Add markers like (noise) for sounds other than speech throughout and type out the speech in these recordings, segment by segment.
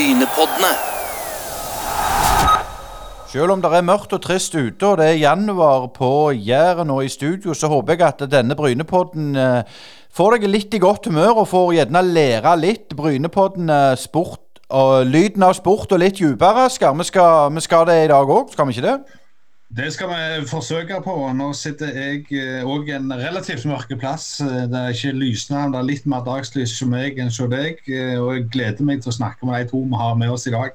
Brynepoddene. Selv om det er mørkt og trist ute, og det er januar på Jæren og i studio, så håper jeg at denne Brynepodden eh, får deg litt i godt humør, og får gjerne lære litt. Brynepodden sport og lyden av sport og litt dypere. Vi, vi skal det i dag òg, skal vi ikke det? Det skal vi forsøke på. Nå sitter jeg òg i en relativt mørke plass. Eh, Det er ikke lysende, det er litt mer dagslys som meg enn hos deg. eh, Og jeg gleder meg til å snakke med de to vi har med oss i dag.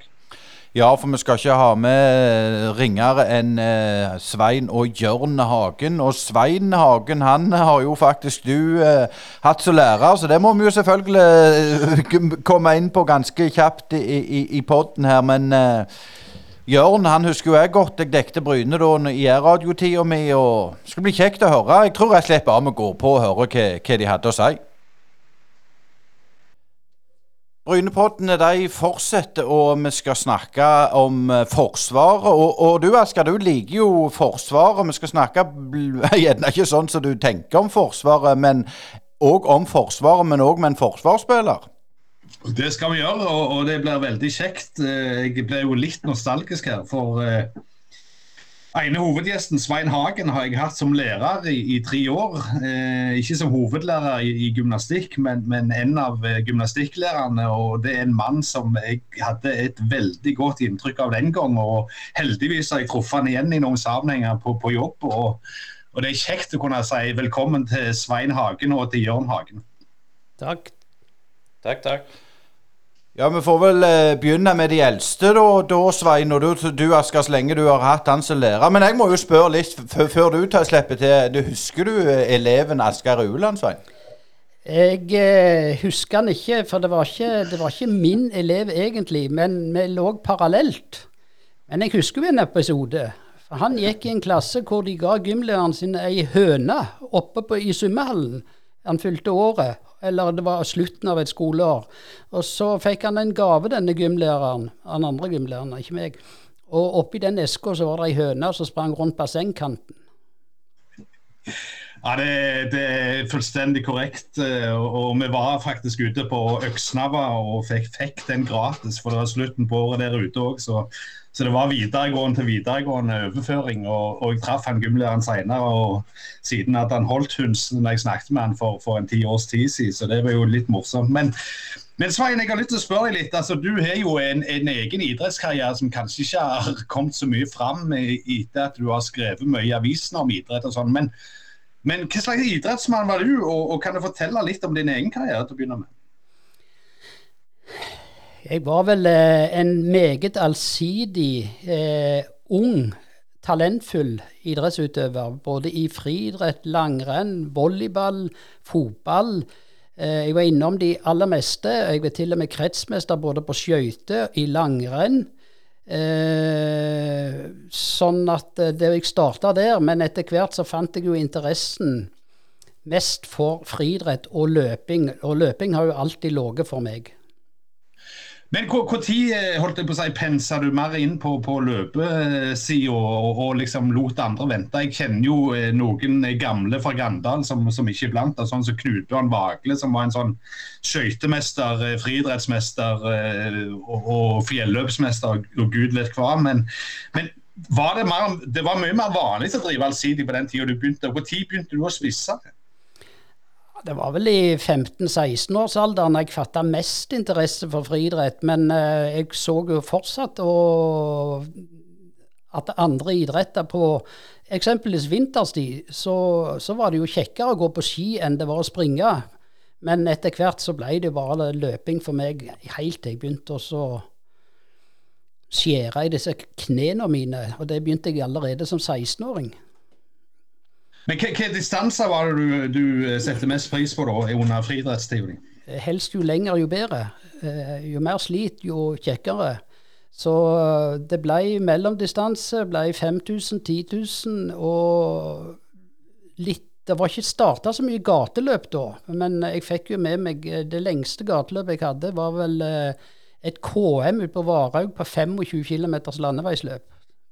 Ja, for vi skal ikke ha med ringere enn eh, Svein og Jørn Hagen. Og Svein Hagen han har jo faktisk du eh, hatt som lærer, så det må vi jo selvfølgelig eh, (laughs) komme inn på ganske kjapt i, i, i podden her. Men eh, Jørn han husker jo jeg godt. Jeg dekte Bryne da i radiotida mi. og Det skal bli kjekt å høre. Jeg tror jeg slipper av med å gå på og høre hva, hva de hadde å si. Brynepoddene de fortsetter, og vi skal snakke om eh, Forsvaret. Og, og du Asker, du liker jo Forsvaret. Vi skal snakke (laughs) gjerne ikke sånn som du tenker om Forsvaret, men òg om Forsvaret, men òg med en forsvarsspiller. Det skal vi gjøre, og, og det blir veldig kjekt. Eh, Jeg ble jo litt nostalgisk her, for eh, ene hovedgjesten, Svein Hagen, har jeg hatt som lærer i, i tre år. Eh, ikke som hovedlærer i, i gymnastikk, men, men en av eh, gymnastikklærerne. Og det er en mann som jeg hadde et veldig godt inntrykk av den gang. Og heldigvis har jeg truffet han igjen i noen sammenhenger på, på jobb. Og, og det er kjekt å kunne si velkommen til Svein Hagen og til Jørn Hagen. Takk. Takk, takk. Ja, Vi får vel eh, begynne med de eldste, da, da Svein. Og du, du Asker, så lenge du har hatt han som lærer. Men jeg må jo spørre litt før du tar slipper til. Du Husker du eh, eleven Asker Uland, Svein? Jeg eh, husker han ikke, for det var ikke, det var ikke min elev egentlig, men vi lå parallelt. Men jeg husker en episode. For Han gikk i en klasse hvor de ga gymlæreren sin ei høne oppe på, i svømmehallen. Han fylte året, eller det var slutten av et skoleår. Og så fikk han en gave, denne gymlæreren. Han andre gymlæreren, ikke meg. Og oppi den eska så var det ei høne som sprang rundt bassengkanten. Ja, det, det er fullstendig korrekt. eh, Og, vi var faktisk ute på Øksnava og fikk, fikk den gratis, for det var slutten på året der ute òg. Så, så det var videregående til videregående overføring. Og, og jeg traff han gymlæreren senere, og siden at han holdt hundsen når jeg snakket med han for, for en ti års tid siden, så det var jo litt morsomt. Men, men Svein, jeg har lyst til å spørre deg litt. altså Du har jo en, en egen idrettskarriere som kanskje ikke har kommet så mye fram etter at du har skrevet mye i avisene om idrett og sånn. men men hva slags idrettsmann var du, og, og kan du fortelle litt om din egen karriere til å begynne med? Jeg var vel eh, en meget allsidig, eh, ung, talentfull idrettsutøver. Både i friidrett, langrenn, volleyball, fotball. Eh, jeg var innom de aller meste. Jeg var til og med kretsmester både på skøyter, i langrenn. Eh, sånn at det, jeg starta der, men etter hvert så fant jeg jo interessen mest for friidrett og løping. Og løping har jo alltid ligget for meg. Men hvor tid eh, holdt jeg på å si, pensa du mer inn på, på løpesida og, og liksom lot andre vente? Jeg kjenner jo eh, noen gamle fra Gandal som, som ikke er blant sånn som Knut Bjørn Vagle, som var en sånn skøytemester, eh, friidrettsmester og, og fjelløpsmester og gud vet hva. Men, men var det, mer, det var mye mer vanlig å drive allsidig på den tida du begynte. Hvor tid begynte du å spisse? Det var vel i 15-16-årsalderen jeg fatta mest interesse for friidrett. Men eh, jeg så jo fortsatt og at andre idretter på eksempelvis vinterstid, så, så var det jo kjekkere å gå på ski enn det var å springe. Men etter hvert så ble det bare løping for meg helt til jeg begynte å skjære i disse knærne mine. Og det begynte jeg allerede som 16-åring. Men hvilke distanser var det du, du setter mest pris på da, under friidrettstida di? Helst jo lenger, jo bedre. Eh, jo mer slit, jo kjekkere. Så eh, det ble mellomdistanse, ble 5000, 10 000 og litt Det var ikke starta så mye gateløp da, men jeg fikk jo med meg eh, Det lengste gateløpet jeg hadde, var vel eh, et KM ute på Varhaug på 25 km landeveisløp.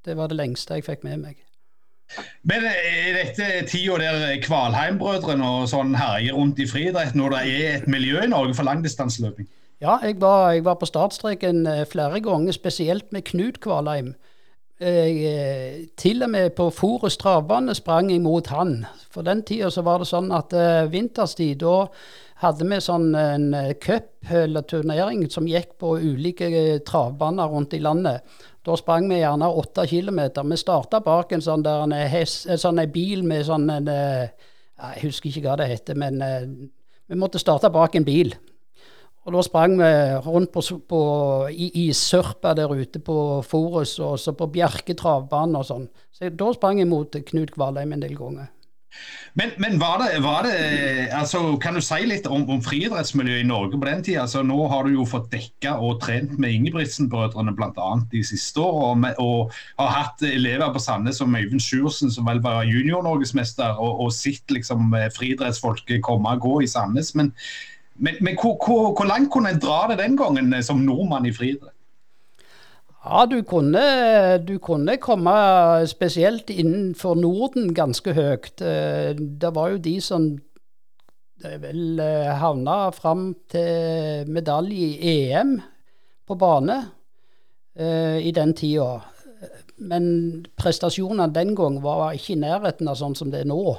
Det var det lengste jeg fikk med meg. Men er dette tida der Kvalheim-brødrene og sånn herjer rundt i friidretten, når det er et miljø i Norge for langdistanseløping? Ja, jeg var, jeg var på startstreken eh, flere ganger, spesielt med Knut Kvalheim. Jeg, eh, til og med på Forus travbane sprang jeg mot han. For den tida så var det sånn at vinterstid, da hadde vi sånn en cup eller turnering som gikk på ulike travbaner rundt i landet. Da sprang vi gjerne åtte kilometer. Vi starta bak en sånn, der, en, hest, sånn en bil med sånn en Jeg husker ikke hva det heter, men vi måtte starte bak en bil. Og da sprang vi rundt på, på, i, i Sørpa der ute på Forus og så på Bjerke travbane og sånn. Så da sprang jeg mot Knut Kvalheim en del ganger. Men, men var, det, var det, altså, Kan du si litt om, om friidrettsmiljøet i Norge på den tida? Altså, nå har du jo fått dekka og trent med Ingebrigtsen-brødrene bl.a. de siste årene. Og, og, har hatt elever på Sandnes som Øyvind Sjursen, som vel var junior-norgesmester, og, og sett liksom, friidrettsfolket komme og gå i Sandnes. Men, men, men hvor, hvor, hvor, langt kunne en dra det den gangen eh, som nordmann i friidrett? Ja, du kunne, du kunne, komme spesielt innenfor Norden ganske høyt. Eh, det var jo de som eh, vel havna fram til medalje i EM på bane i den tida. Men prestasjonene den gang var ikke i nærheten av sånn som det er nå.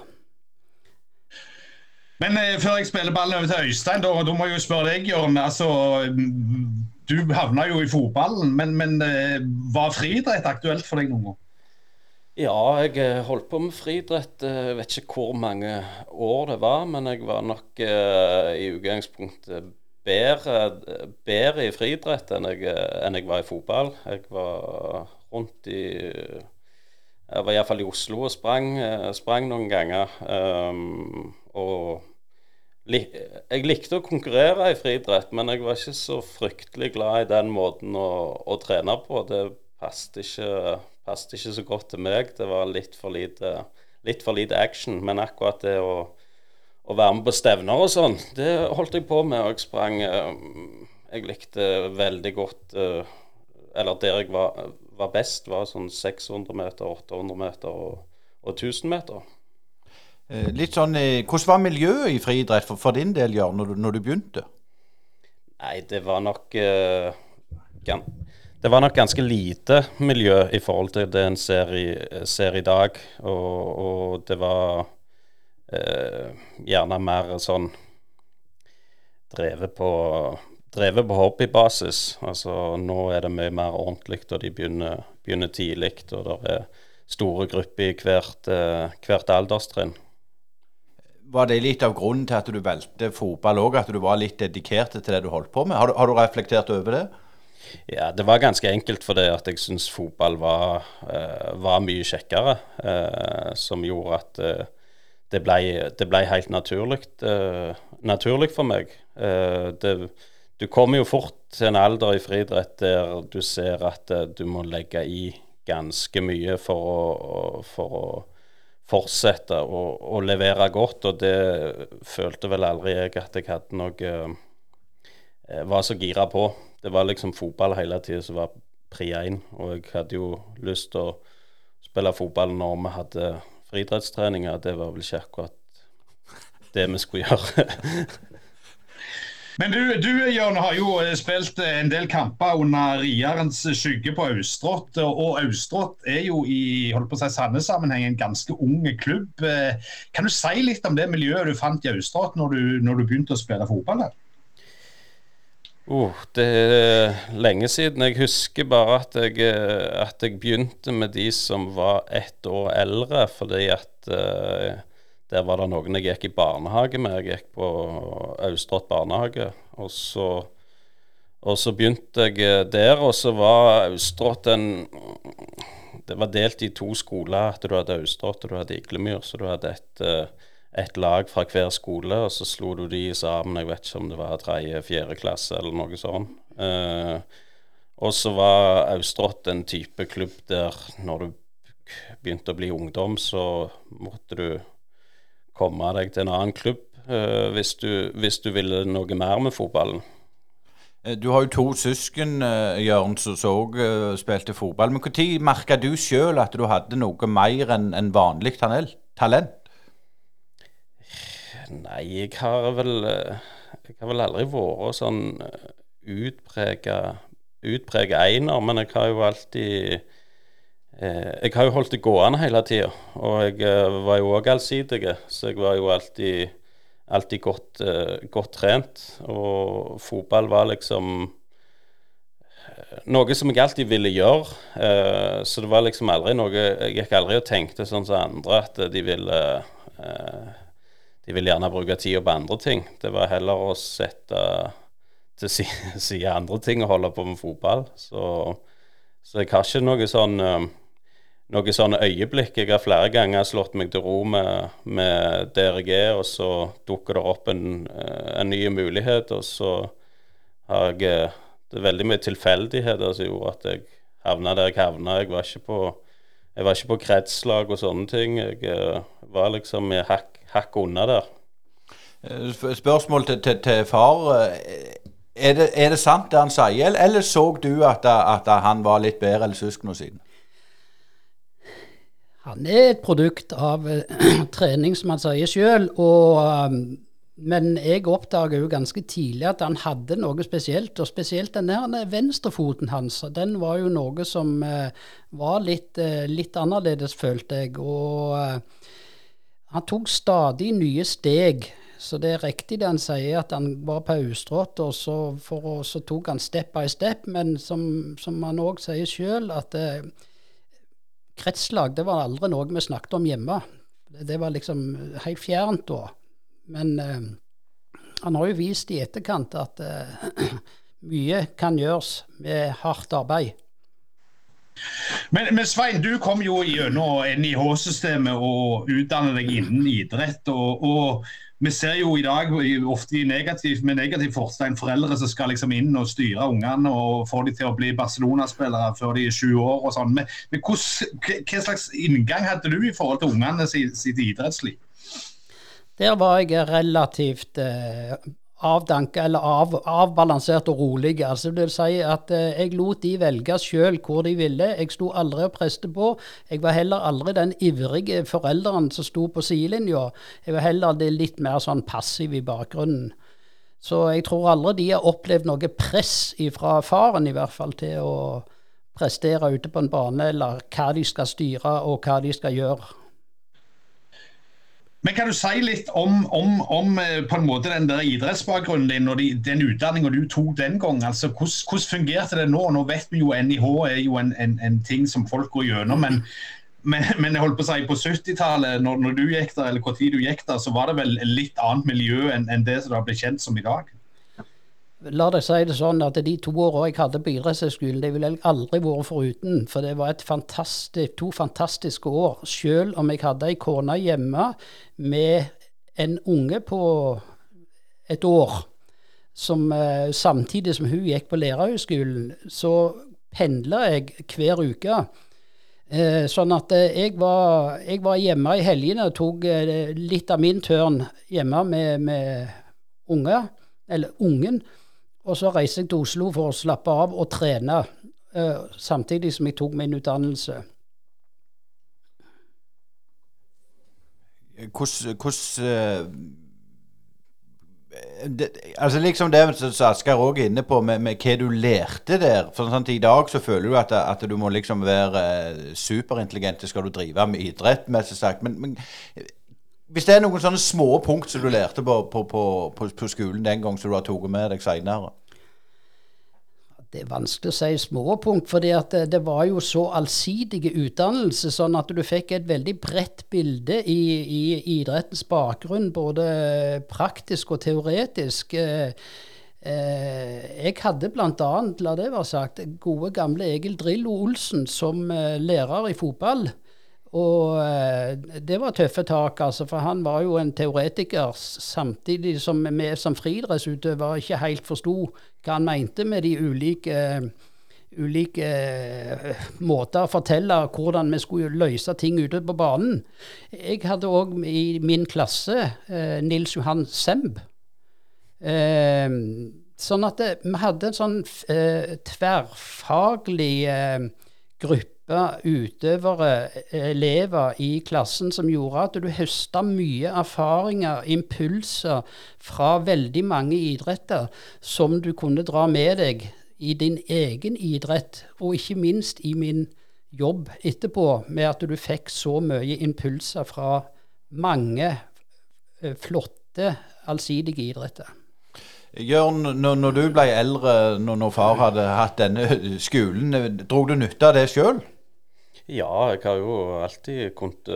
Men eh, før jeg spiller ballen over til Øystein, da, da må jeg jo spørre deg, Jørn. Altså, du havna jo i fotballen, men, men eh, var friidrett aktuelt for deg noen gang? Ja, jeg eh, holdt på med friidrett. Jeg vet ikke hvor mange år det var, men jeg var nok i utgangspunktet bedre, bedre i friidrett enn, enn, jeg var i fotball. Jeg var rundt i Jeg var iallfall i Oslo og sprang, sprang noen ganger. Um, og jeg likte å konkurrere i friidrett, men jeg var ikke så fryktelig glad i den måten å, å trene på. Det passet ikke, passet ikke, så godt til meg. Det var litt for lite, litt for lite action. Men akkurat det å, å, være med på stevner og sånn, det holdt jeg på med. Og jeg sprang eh, Jeg likte veldig godt eh, Eller der jeg var, var best, var sånn 600 meter, 800 meter og, og 1000 meter. Eh, litt sånn, eh, Hvordan var miljøet i friidrett for, for, din del, Jørn, når, når, du begynte? Nei, det var nok uh, Det var nok ganske lite miljø i forhold til det en ser i, ser i dag. Og, og, det var uh, gjerne mer sånn drevet på drevet på hobbybasis. Altså Nå er det mye mer ordentlig, og de begynner, begynner tidlig. Og det er store grupper i hvert, hvert alderstrinn. Var det litt av grunnen til at du valgte fotball òg, at du var litt dedikert til det du holdt på med? Har du, har du reflektert over det? Ja, det var ganske enkelt fordi at jeg syns fotball var, uh, var, mye kjekkere. Uh, som gjorde at uh, det, ble, det, ble, helt naturlig, naturlig for meg. Det, du kommer jo fort til en alder i friidrett der du ser at du må legge i ganske mye for å, for å fortsette å, å, levere godt, og det følte vel aldri jeg at jeg hadde noe eh, Var så gira på. Det var liksom fotball hele tida som var pri én, og jeg hadde jo lyst til å spille fotball når vi hadde friidrettstreninger. Det var vel ikke akkurat det vi skulle gjøre. (laughs) Men du, du Jørn, har jo eh, spilt eh, en del kamper under rierens skygge på Austrått. Og Austrått er jo i holdt på å si, Sandnes-sammenheng en ganske ung klubb. Eh, kan du si litt om det miljøet du fant i Austrått når, når, du begynte å spille fotball der? Oh, det er lenge siden. Jeg husker bare at jeg, at jeg begynte med de som var ett år eldre, fordi at uh, der var det noen jeg gikk i barnehage med. Jeg gikk på Austrått barnehage. Og så, og så, begynte jeg eh, der, og så var Austrått en Det var delt i to skoler. at Du hadde Austrått og du hadde Iglemyr. Så du hadde et, eh, et, lag fra hver skole, og så slo du de sammen. Jeg vet ikke om det var tredje-fjerde klasse eller noe sånt. Eh, og så var Austrått en type klubb der når du begynte å bli ungdom, så måtte du komme deg til en annen klubb uh, hvis, du, hvis, du, ville noe mer med fotballen. Eh, du har jo to søsken, uh, Jørn, som òg spilte fotball. Men Når merka du sjøl at du hadde noe mer enn en vanlig talent? Nei, jeg har vel Jeg har vel aldri vært sånn utprega utprega einer, men jeg har jo alltid eh, Jeg har jo holdt det gående hele tida, og jeg eh, var jo òg allsidig, så jeg var jo alltid, alltid godt, eh, godt trent. Og fotball var liksom eh, noe som jeg alltid ville gjøre. Eh, så det var liksom aldri noe Jeg gikk aldri og tenkte sånn som andre, at de ville eh, De ville gjerne bruke tida på andre ting. Det var heller å sette til (laughs) side andre ting og holde på med fotball. Så, så jeg har ikke noe sånn eh, noe sånne øyeblikk. Jeg har flere ganger slått meg til ro med, med er, og så dukker det opp en, eh, en ny mulighet, og så har jeg eh, Det er veldig mye tilfeldigheter som gjorde at jeg havna der jeg havna. Jeg var ikke på jeg var ikke på kretslag og sånne ting. Jeg var liksom hakk, hakk unna der. Spørsmål til, til, til far. Er det, er det, sant det han sier, eller så du at, at han var litt bedre enn søsknene sine? Han er et produkt av uh, (clears throat) trening, som han sier sjøl. Um, men jeg oppdaga jo ganske tidlig at han hadde noe spesielt. Og spesielt den der venstrefoten hans. Den var jo noe som uh, var litt, uh, litt, annerledes, følte jeg. Og han tok stadig nye steg så det er riktig det han sier, at han var på Austrått, og så, for, så tok han step by step. Men som, som han òg sier sjøl, at eh, kretslag det var aldri noe vi snakket om hjemme. Det, var liksom helt fjernt da. Men eh, han har jo vist i etterkant at eh, (clears throat) mye kan gjøres med hardt arbeid. Men, men, Svein, du kom jo gjennom NIH-systemet og utdannet deg innen idrett. og, og vi ser jo i dag ofte negativ, med negativ fortegn foreldre som skal liksom inn og styre ungene og få dem til å bli Barcelona-spillere før de er sju år. og sånn. Men, men Hva slags inngang hadde du i forhold til ungene sitt, sitt idrettsliv? Der var jeg relativt eh, avdanka eller av, avbalansert og rolig. Altså, det vil si at eh, jeg lot de velge sjøl hvor de ville. Jeg sto aldri og preste på. Jeg var heller aldri den ivrige forelderen som sto på sidelinja. Jeg var heller litt mer sånn passiv i bakgrunnen. Så jeg tror aldri de har opplevd noe press fra faren, i hvert fall, til å prestere ute på en bane, eller hva de skal styre og hva de skal gjøre. Men kan du si litt om, om, om eh, på en måte den der idrettsbakgrunnen din og de, den utdanninga du tok den gang? Altså, hvordan, hvordan, fungerte det nå? Nå vet vi jo NIH er jo en, en, en ting som folk går gjennom. men men, men, jeg holdt på å si, på 70-tallet, når, når, du gikk der, eller hvor tid du gikk der, så var det vel litt annet miljø enn, enn det som det blitt kjent som i dag? La deg si det sånn at de to åra jeg hadde på idrettshøyskolen, det ville jeg aldri vært foruten. For det var fantastisk, to fantastiske år. Selv om jeg hadde ei kone hjemme med en unge på et år, som, eh, samtidig som hun gikk på lærerhøyskolen, så pendla jeg hver uke. Eh, sånn at eh, jeg, var, jeg, var, hjemme i helgene og tok litt av min tørn hjemme med, med unge, eller ungen. Og så reiste jeg til Oslo for å slappe av og trene, uh, samtidig som jeg tok min utdannelse. Hvordan, hvordan det, altså liksom det som Asker òg er inne på, med, med, hva du lærte der. For sånn, I dag så føler du at, at du må liksom være superintelligent skal du drive med idrett. Men, men hvis det er noen sånne små punkt som du lærte på, på, på, på skolen den gang som du har tatt med deg seinere? Det er vanskelig å si små punkt, for det, det, var jo så allsidige utdannelse, sånn at du fikk et veldig bredt bilde i, i idrettens bakgrunn, både praktisk og teoretisk. Eh, eh, jeg hadde bl.a., la det være sagt, gode gamle Egil Drillo Olsen som eh, lærer i fotball. Og eh, det var tøffe tak, altså, for han var jo en teoretiker, samtidig som vi som friidrettsutøvere ikke helt forsto hva han mente med de ulike, ulike uh, måter å fortelle hvordan vi skulle løse ting ute på banen. Jeg hadde òg i min klasse uh, Nils Johan Semb. Sånn at vi hadde en sånn tverrfaglig gruppe gruppe utøvere, elever i klassen, som gjorde at du høsta mye erfaringer, impulser fra veldig mange idretter som du kunne dra med deg i din egen idrett, og ikke minst i min jobb etterpå, med at du fikk så mye impulser fra mange eh, flotte, allsidige idretter. Jørn, når, når, du ble eldre, når, når, far hadde hatt denne skolen, dro du nytte av det sjøl? Ja, jeg har jo alltid kunnet,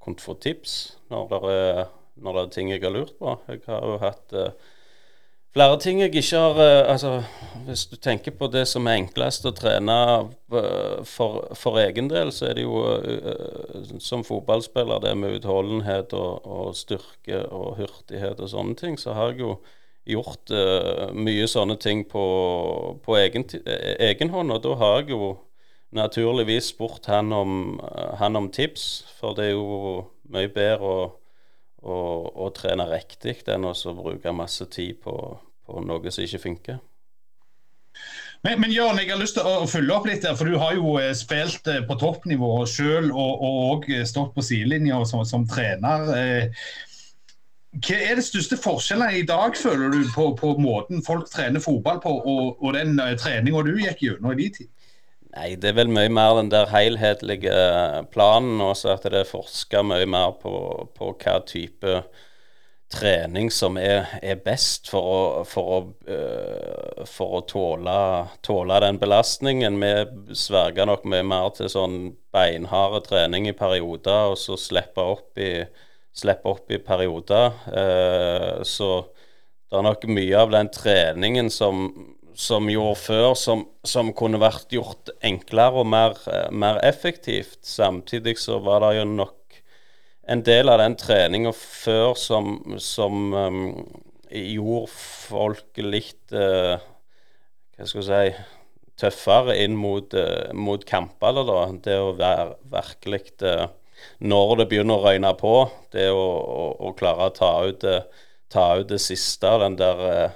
kunnet få tips når det, er, når det er ting jeg har lurt på. Jeg har jo hatt uh, flere ting jeg ikke har uh, Altså, hvis du tenker på det som er enklest å trene uh, for, for, egen del, så er det jo som fotballspiller det med utholdenhet og, og styrke og hurtighet og sånne ting, så har jeg jo gjort mye sånne ting på, på egen, egen, hånd. Og da har jeg jo naturligvis spurt han om, han om tips, for det er jo mye bedre å, å, å trene riktig enn å bruke masse tid på, på noe som ikke funker. Men, men Jørn, jeg har lyst til å følge opp litt der, for du har jo eh, spilt eh, på toppnivå selv og, og, stått på sidelinja som, som, trener. Hva er det største forskjellene i dag, føler du, på, på måten folk trener fotball på, og, og den treninga du gikk gjennom i din tid? Nei, det er vel mye mer den der helhetlige eh, planen, også at det er forska mye mer på, på hva type trening som er, er best for å, for å, uh, for å tåle, tåle, den belastningen. Vi sverger nok mye mer til sånn beinharde trening i perioder, og så slippe opp i slipper opp i perioder. Eh, så det er nok mye av den treningen som, som gjorde før, som, som, kunne vært gjort enklere og mer, eh, mer, effektivt. Samtidig så var det jo nok en del av den treninga før som, som um, gjorde folk litt uh, Hva skal jeg si tøffere inn mot, uh, mot kampene, Da. Det å være virkelig uh, når det begynner å røyne på, det å, å, å klare å ta ut, ta ut det siste, den der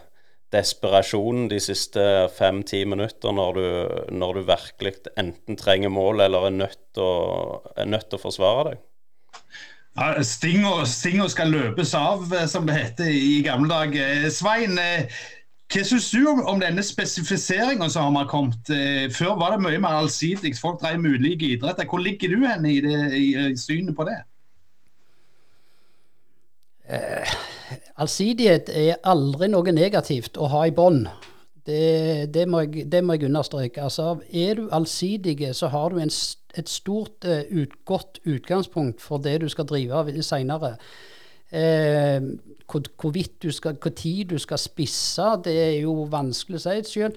desperasjonen de siste fem-ti minutter når du, når du, virkelig enten trenger mål eller er nødt til å, er nødt til å forsvare deg. Ja, Stinga skal løpes av, eh, som det heter i gamle dager. Svein, eh, hva syns du om, om denne spesifiseringa som har kommet? Eh, før var det mye mer allsidig. Folk drev med ulike idretter. Hvor ligger du hen i, det, i, i synet på det? Eh, allsidighet er aldri noe negativt å ha i bånd. Det, det, må jeg, det, må jeg, understreke. Altså, er du allsidig, så har du en, et stort, uh, ut, godt utgangspunkt for det du skal drive av seinere. Eh, hvorvidt du skal, hvor tid du skal spisse, det er jo vanskelig å si.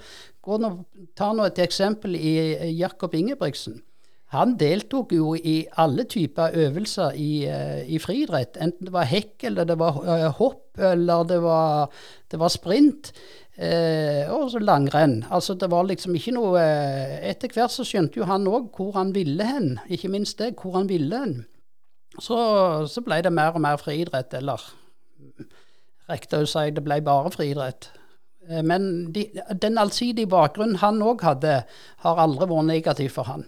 Nå, ta nå et eksempel i Jakob Ingebrigtsen. Han deltok jo i alle typer øvelser i, eh, i friidrett. Enten det var hekk, eller det var uh, hopp, eller det var, det var sprint. Eh, og så langrenn. Altså det var liksom ikke noe Etter hvert så skjønte jo han òg hvor han ville hen. Ikke minst det, hvor han ville hen. Så, så ble det mer og mer friidrett, eller riktig å si det ble bare friidrett. Eh, men de, den allsidige bakgrunnen han òg hadde, har aldri vært negativ for han.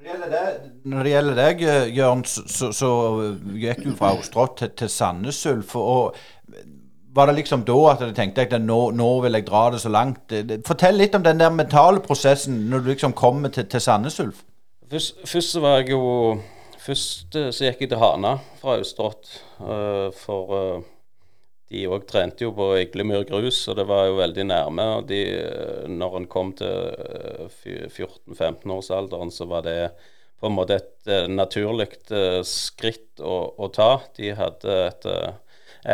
Når det gjelder deg, Jørn, så, så gikk du fra Ostrått til, til Sandnes Ulf. var det liksom da at du tenkte at nå, nå, vil jeg dra det så langt? Fortell litt om den der mentale prosessen når du liksom kommer til, til Sandnes Ulf. Først, først så var jeg jo Først eh, så gikk jeg til Hana fra Austrått, uh, for uh, de òg trente jo på Iglemyr grus, og det var jo veldig nærme. og de, Når en kom til 14-15-årsalderen, så var det på en måte et naturlig skritt å, å, ta. De hadde et,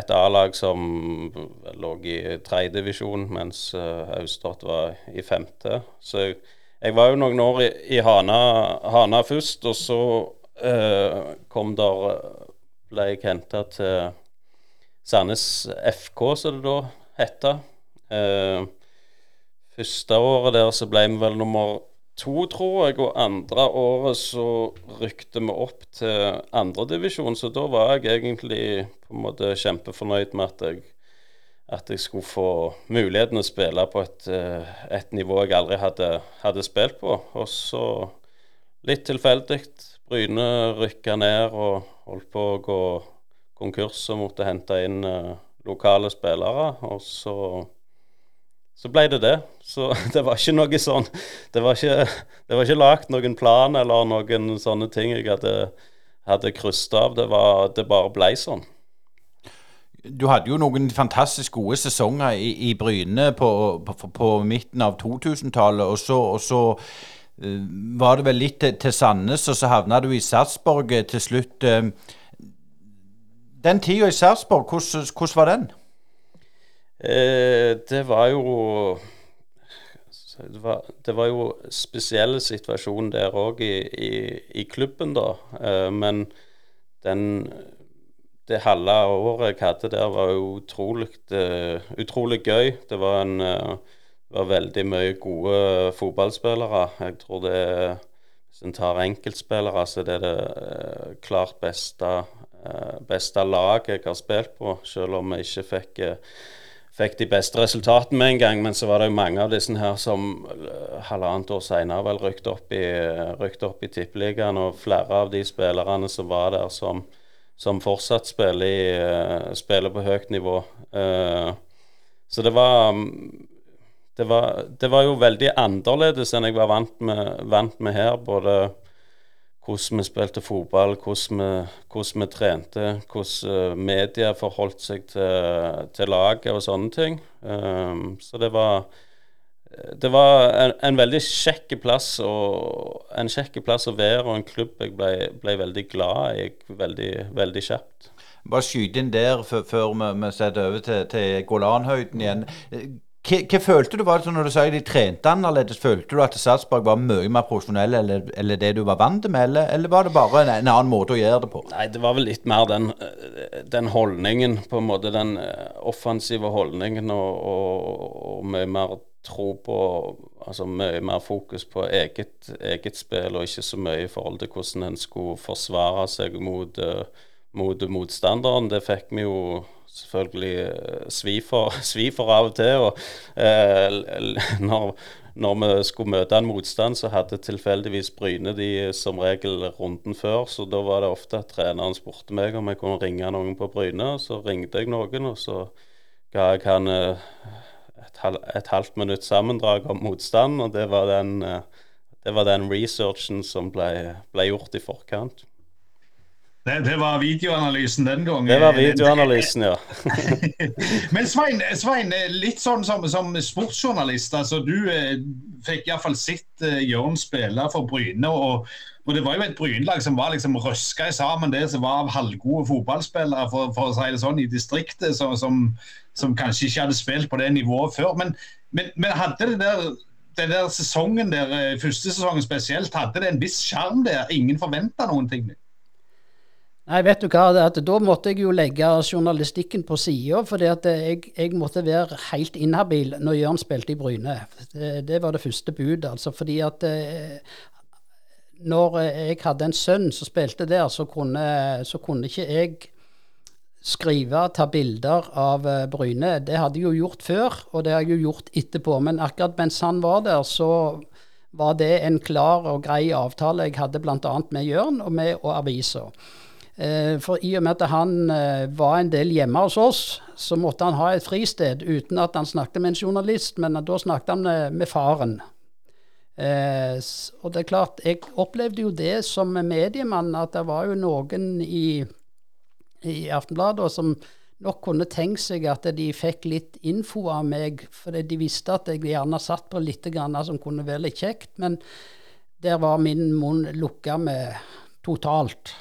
et A-lag som lå i tredjedivisjon, mens Austrått var i femte. Så jeg, jeg, var jo noen år i, i Hana, Hana først, og så eh, kom der eh, ble jeg henta til Sandnes FK, som det da het. Eh, første året der så ble vi vel nummer to, tror jeg. Og andre året så rykte vi opp til andredivisjon, så da var jeg egentlig på en måte kjempefornøyd med at jeg, at jeg skulle få muligheten å spille på et, et nivå jeg aldri hadde, hadde spilt på. Og så litt tilfeldig. Bryne rykka ned og holdt på å gå konkurs og måtte hente inn uh, lokale spillere. Og så, så ble det det. Så (laughs) det var ikke noe sånn Det var ikke, det var ikke lagt noen plan eller noen sånne ting jeg hadde, hadde krysset av. Det, var, det bare ble sånn. Du hadde jo noen fantastisk gode sesonger i, i Bryne på, på, på, midten av 2000-tallet, og så, og så uh, var det vel litt til, til Sandnes, og så havna du i Sarpsborg til slutt. Den tida i Sarpsborg, hvordan, var den? Eh, det var jo det var, det var, jo spesielle situasjon der òg i, i, i, klubben, da. Eh, men den det halve året jeg hadde der, var utrolig, uh, utrolig gøy. Det var, en, uh, var veldig mye gode fotballspillere. Jeg tror det Hvis en tar enkeltspillere, så det er det uh, klart beste beste laget jeg har spilt på, selv om jeg ikke fikk, eh, fikk de beste resultatene med en gang. Men så var det jo mange av disse her som eh, halvannet år senere vel rykket opp i, i Tippeligaen, og flere av de spillerne som var der, som, som fortsatt spiller, i, spiller, på høyt nivå. Så det var, det var det var jo veldig annerledes enn jeg var vant med, vant med her. både hvordan vi spilte fotball, hvordan vi, hvordan vi trente, hvordan uh, media forholdt seg til, til, laget og sånne ting. Um, så det var, det var en, en veldig kjekk plass, og, en kjekk plass å være, og en klubb jeg ble, ble veldig glad i veldig, veldig kjapt. Bare skyte inn der før vi, vi setter over til, til Golanhøyden igjen. Hva, hva, følte du var det når du sa de trente annerledes? Følte du at Sarpsborg var mye mer profesjonell eller, eller, det du var vant med, eller, eller var det bare en, en, annen måte å gjøre det på? Nei, det var vel litt mer den, den holdningen, på en måte. Den eh, offensive holdningen og, og, og mye mer tro på Altså mye mer fokus på eget, eget, spill, og ikke så mye i forhold til hvordan en skulle forsvare seg mot, uh, mot motstanderen. Det fikk vi jo selvfølgelig eh, svi for, (laughs) svi for av og til. og eh, når, når, vi skulle møte en motstand, så hadde tilfeldigvis Bryne de som regel runden før. Så da var det ofte at treneren spurte meg om jeg kunne ringe noen på Bryne. Så ringte jeg noen, og så ga jeg han eh, et, et halvt minutt sammendrag om motstand. Og det var den, eh, det var den researchen som ble, ble gjort i forkant. Det, det, var videoanalysen den gangen. Det var videoanalysen, ja. (laughs) Men Svein, Svein, litt sånn som, som sportsjournalist. altså Du eh, fikk iallfall sett eh, Jørn spille for Bryne. og, og Det var jo et Brynelag som var liksom røska sammen det som var av halvgode fotballspillere for, for, å si det sånn, i distriktet, som, som, som, kanskje ikke hadde spilt på det nivået før. Men, men, men hadde det der den der sesongen der, eh, første sesongen spesielt, hadde det en viss sjarm der? Ingen forventa noen ting? Nei, vet du hva, at Da måtte jeg jo legge journalistikken på sida, for jeg, jeg, måtte være helt inhabil når Jørn spilte i Bryne. Det, det var det første budet. altså, fordi at eh, når jeg hadde en sønn som spilte der, så kunne, så kunne ikke jeg skrive, ta bilder av eh, Bryne. Det hadde jeg jo gjort før, og det har jeg jo gjort etterpå. Men akkurat mens han var der, så var det en klar og grei avtale jeg hadde bl.a. med Jørn og med og avisa. Eh, for i og med at han eh, var en del hjemme hos oss, så måtte han ha et fristed uten at han snakket med en journalist, men da snakket han med, med faren. Eh, og det er klart, jeg opplevde jo det som mediemann, at det var jo noen i, i Aftenbladet som nok kunne tenkt seg at de fikk litt info av meg, fordi de visste at jeg gjerne satt på litt grann som kunne være litt kjekt, men der var min munn lukka med totalt.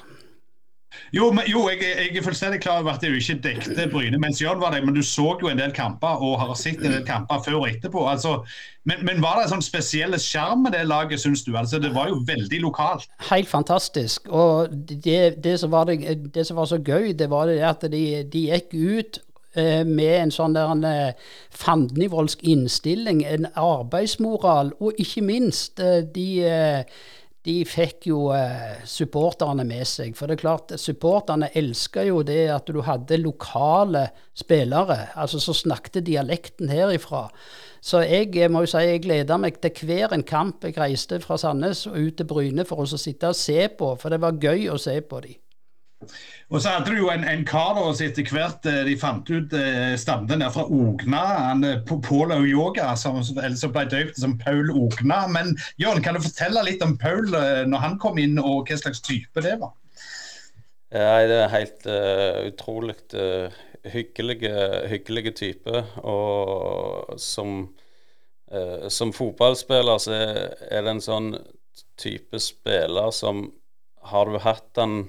Jo, men, jo jeg, jeg, er fullstendig klar over at du ikke dekte Bryne mens Jørn var der, men du så jo en del kamper og har sett en del kamper før og etterpå. Altså, men, men, var det en sånn spesiell sjarm med det laget, syns du? Altså, det var jo veldig lokalt. Helt fantastisk. Og det, det, som, var det, det som var så gøy, det var det at de, de gikk ut eh, med en sånn der en eh, fandenivoldsk innstilling, en arbeidsmoral, og ikke minst eh, de de fikk jo eh, supporterne med seg. For det er klart, supporterne elska jo det at du hadde lokale spillere, altså som snakket dialekten herifra. Så jeg må jo si jeg gleder meg til hver en kamp. Jeg reiste fra Sandnes og ut til Bryne for å sitte og se på, for det var gøy å se på dem. Og så hadde du jo en, en kar som etter hvert eh, de fant ut eh, der fra Ogna. han eh, Pål Yoga, som, som ble døpt som Paul Ogna. Men Jørn, kan du fortelle litt om Paul eh, når han kom inn, og hva slags type det var? Ja, det er helt uh, utrolig uh, hyggelige type. Og som, uh, som fotballspiller så er det en sånn type spiller som Har du hatt den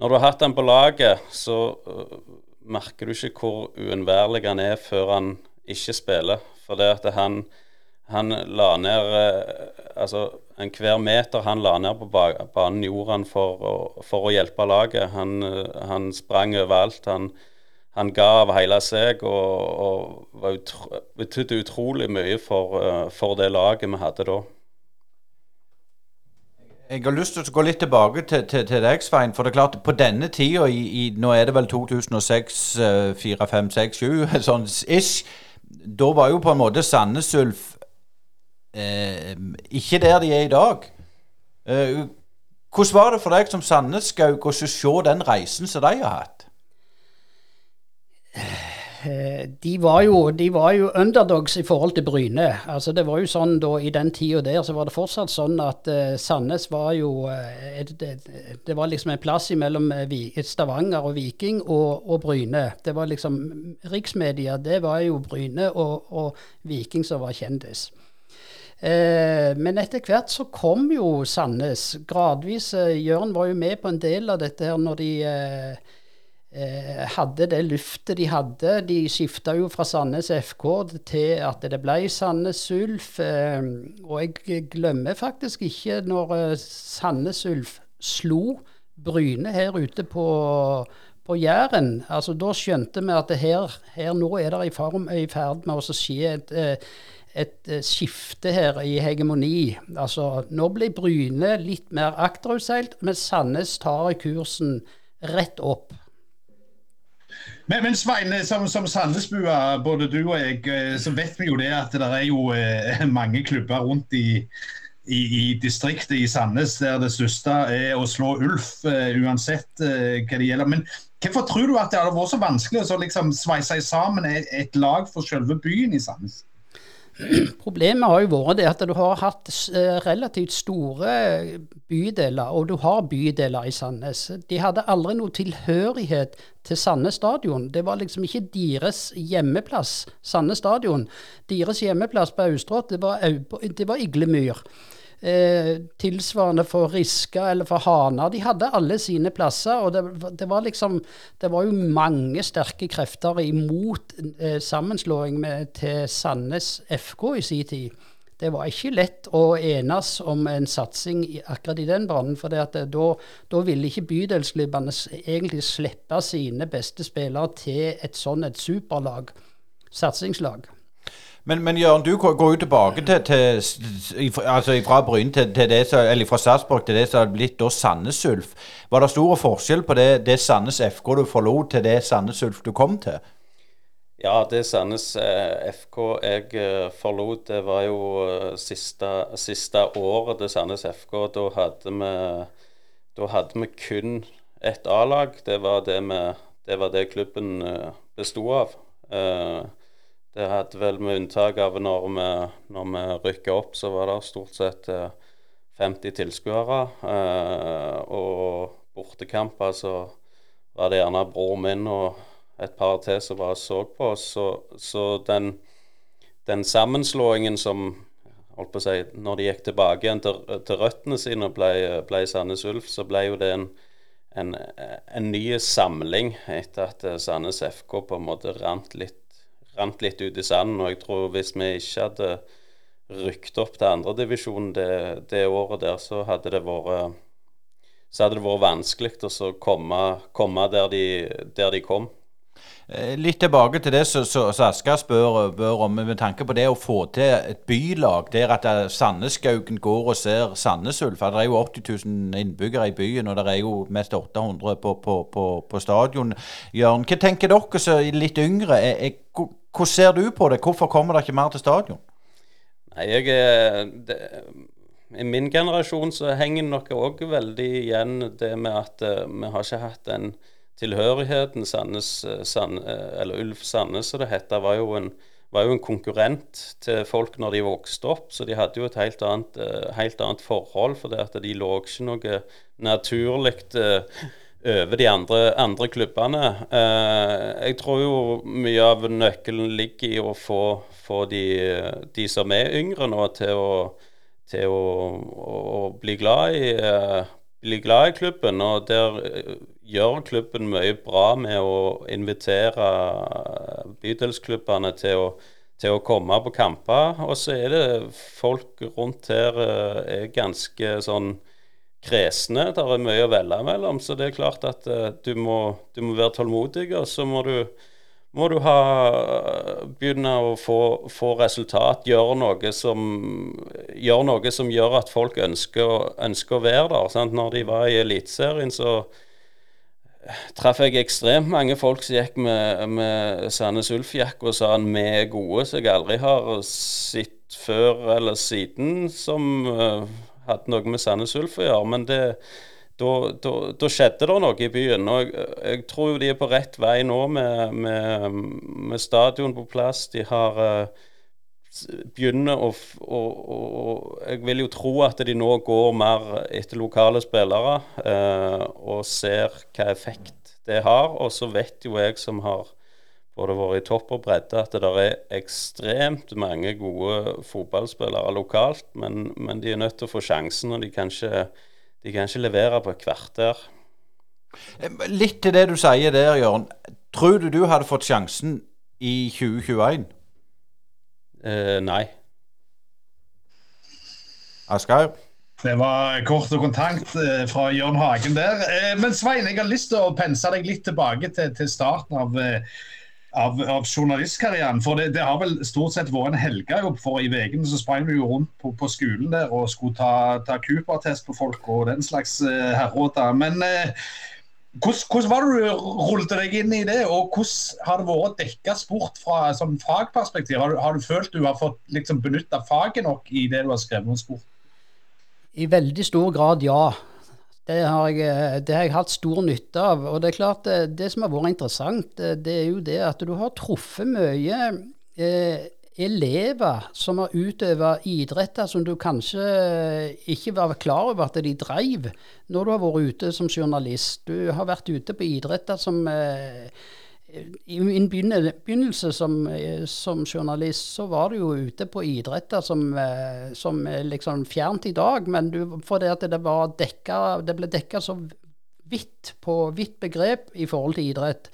når du har hatt han på laget, så uh, merker du ikke hvor uunnværlig han er før han ikke spiller. For det at han, han la ned uh, Altså, enhver meter han la ned på banen, gjorde han for å, for å hjelpe laget. Han, uh, han sprang overalt. Han, han ga av hele seg og, og utro, betydde utrolig mye for, for det laget vi hadde da. Jeg har lyst til å gå litt tilbake til, til, til deg, Svein. For det er klart, på denne tida, i, i, nå er det vel 2006, 4, 5, 6, 7, sånn ish. Da var jo på en måte Sandnes Ulf eh, ikke der de er i dag. Eh, hvordan var det for deg som Sandnes-gaug å se den reisen som de har hatt? Eh, de var, jo, de var jo underdogs i forhold til Bryne. Altså Det var jo sånn da I den tida der så var det fortsatt sånn at uh, Sandnes var jo uh, det, det, var liksom en plass mellom Stavanger og Viking og, og, Bryne. Det var liksom Riksmedia, det var jo Bryne og, og Viking som var kjendis. Men etter hvert så kom jo Sandnes gradvis. Jørn var jo med på en del av dette her når de eh, hadde det luftet de hadde. De skifta jo fra Sandnes FK til at det ble Sandnes Ulf. Eh, og jeg glemmer faktisk ikke når eh, Sandnes Ulf slo Bryne her ute på, på Jæren. Altså, da skjønte vi at her, her, nå er det i, form, i ferd med å skje et, eh, et eh, skifte her i hegemoni. Altså, nå blir Bryne litt mer akterutseilt, men Sandnes tar kursen rett opp. Men, men Svein, som, som Sandnesbua, både du og jeg, eh, så vet vi jo det at det er jo eh, (laughs) mange klubber rundt i, i, i, distriktet i Sandnes der det største er å slå Ulf, uh, uansett hva det gjelder. Men hvorfor tror du at det hadde vært så vanskelig å liksom sveise sammen et, et lag for selve byen i Sandnes? Problemet har jo vært det at du har hatt eh, relativt store bydeler, og du har bydeler i Sandnes. De hadde aldri noe tilhørighet til Sandnes stadion. Det var liksom ikke deres hjemmeplass, Sandnes stadion. Deres hjemmeplass på Austrått, det var, det var Iglemyr. Eh, tilsvarende for Riska eller for Hana. De hadde alle sine plasser. Og det, det, var liksom Det var jo mange sterke krefter imot eh, sammenslåing med, til Sandnes FK i sin tid. Det var ikke lett å enes om en satsing i, akkurat i den banen. For da, da ville ikke bydelsklubbene egentlig slippe sine beste spillere til et sånn et superlag, satsingslag. Men, men Jørn, du går jo tilbake til, til altså fra Bryn til, til det, eller fra Sarpsborg til det som har blitt da Sandnes Ulf. Var det stor forskjell på det, det Sandnes FK du forlot, til det Sandnes Ulf du kom til? Ja, det Sandnes eh, FK jeg eh, forlot, det var jo eh, siste, siste året til Sandnes FK. Da hadde vi, da hadde vi kun ett A-lag. Det, det, var det klubben besto av. Det hadde vel med unntak av når vi, når vi rykka opp, så var det stort sett 50 eh, tilskuere. Eh, og bortekamper så var det gjerne bror min og et par til som bare så på oss. Så, så den, den, sammenslåingen som holdt på å si, Når de gikk tilbake igjen til, til røttene sine og ble, ble Sandnes Ulf, så ble jo det en, en, en ny samling etter at Sandnes FK på en måte rant litt rant litt ut i sanden. Og jeg tror hvis vi ikke hadde rykt opp til andredivisjon det, det året der, så hadde det vært så hadde det vært vanskelig å komme, komme der, de, der, de, kom. Eh, litt tilbake til det som Asker spør, spør, om, med tanke på det å få til et bylag der at Sandneskaugen går og ser Sandnes Ulf. Det er jo 80 000 innbyggere i byen, og det er jo mest 800 på, på, på, på stadion. Jørn, hva tenker dere som litt yngre? Er, er, hvordan ser du på det? Hvorfor kommer det ikke mer til stadion? Nei, jeg det, I min generasjon så henger nok òg veldig igjen det med at uh, vi har ikke hatt den tilhørigheten Sandnes, Sand, eller Ulf Sandnes, som det heter, var jo, en, var jo en konkurrent til folk når de vokste opp. Så de hadde jo et helt annet, helt annet forhold, for det at de lå ikke noe naturlig over de andre, andre klubbene. Eh, jeg tror jo mye av nøkkelen ligger i å få, få de, de, som er yngre nå, til å, til å, å bli, glad i, eh, bli glad i klubben. Og der eh, gjør klubben mye bra med å invitere bydelsklubbene til å, til å komme på kamper. Og så er det folk rundt her er ganske sånn kresne. Det er mye å velge mellom. Så det er klart at uh, du, må, du, må, være tålmodig, og så må du, må du ha, begynne å få, få, resultat. Gjøre noe, som, gjøre noe som gjør at folk ønsker, ønsker å være der. Sant? Når de var i Eliteserien, så traff jeg ekstremt mange folk som gikk med, med Sandnes Ulf-jakke og sa vi er gode, som jeg aldri har sett før eller siden, som uh, hadde noe med Sandnes Ulf å gjøre. Men det, da, skjedde det noe i byen. og jeg, jeg, tror de er på rett vei nå med, med, med stadion på plass. De har uh, begynner å, å, å, Jeg vil jo tro at de nå går mer etter lokale spillere uh, og ser hva effekt det har. Og så vet jo jeg som har både vært i topp og bredde, at det er ekstremt mange gode fotballspillere lokalt. Men, men de er nødt til å få sjansen, og de kan ikke, de kan ikke levere på et kvarter. Litt til det du sier der, Jørn. Tror du du hadde fått sjansen i 2021? Eh, nei. Asgeir? Det var kort og kontant eh, fra Jørn Hagen der. Eh, men Svein, jeg har lyst til å pense deg litt tilbake til, til starten av eh, av, av journalistkarrieren. For det, det, har vel stort sett vært en helgejobb. For i uken så sprang vi jo rundt på, på, skolen der og skulle ta, ta Cooper-test på folk og den slags uh, herråter. Men uh, hvordan, hvordan, var det du rullet deg inn i det, og hvordan har det vært å dekke sport fra sånn fagperspektiv? Har har du følt du har fått liksom, benytta faget nok i det du har skrevet om sport? I veldig stor grad, ja. Det har, jeg, eh, det har, jeg, hatt stor nytte av. Og det er klart, det, det, som har vært interessant, eh, det er jo det at du har truffet mye eh, elever som har utøvet idretter som du kanskje ikke var klar over at de dreiv når du har vært ute som journalist. Du har vært ute på idretter som eh, i min begynnelse som, som, journalist, så var du jo ute på idretter som, eh, som er liksom fjernt i dag. Men du, fordi at det, dekka, det ble dekka så vidt på vidt begrep i forhold til idrett.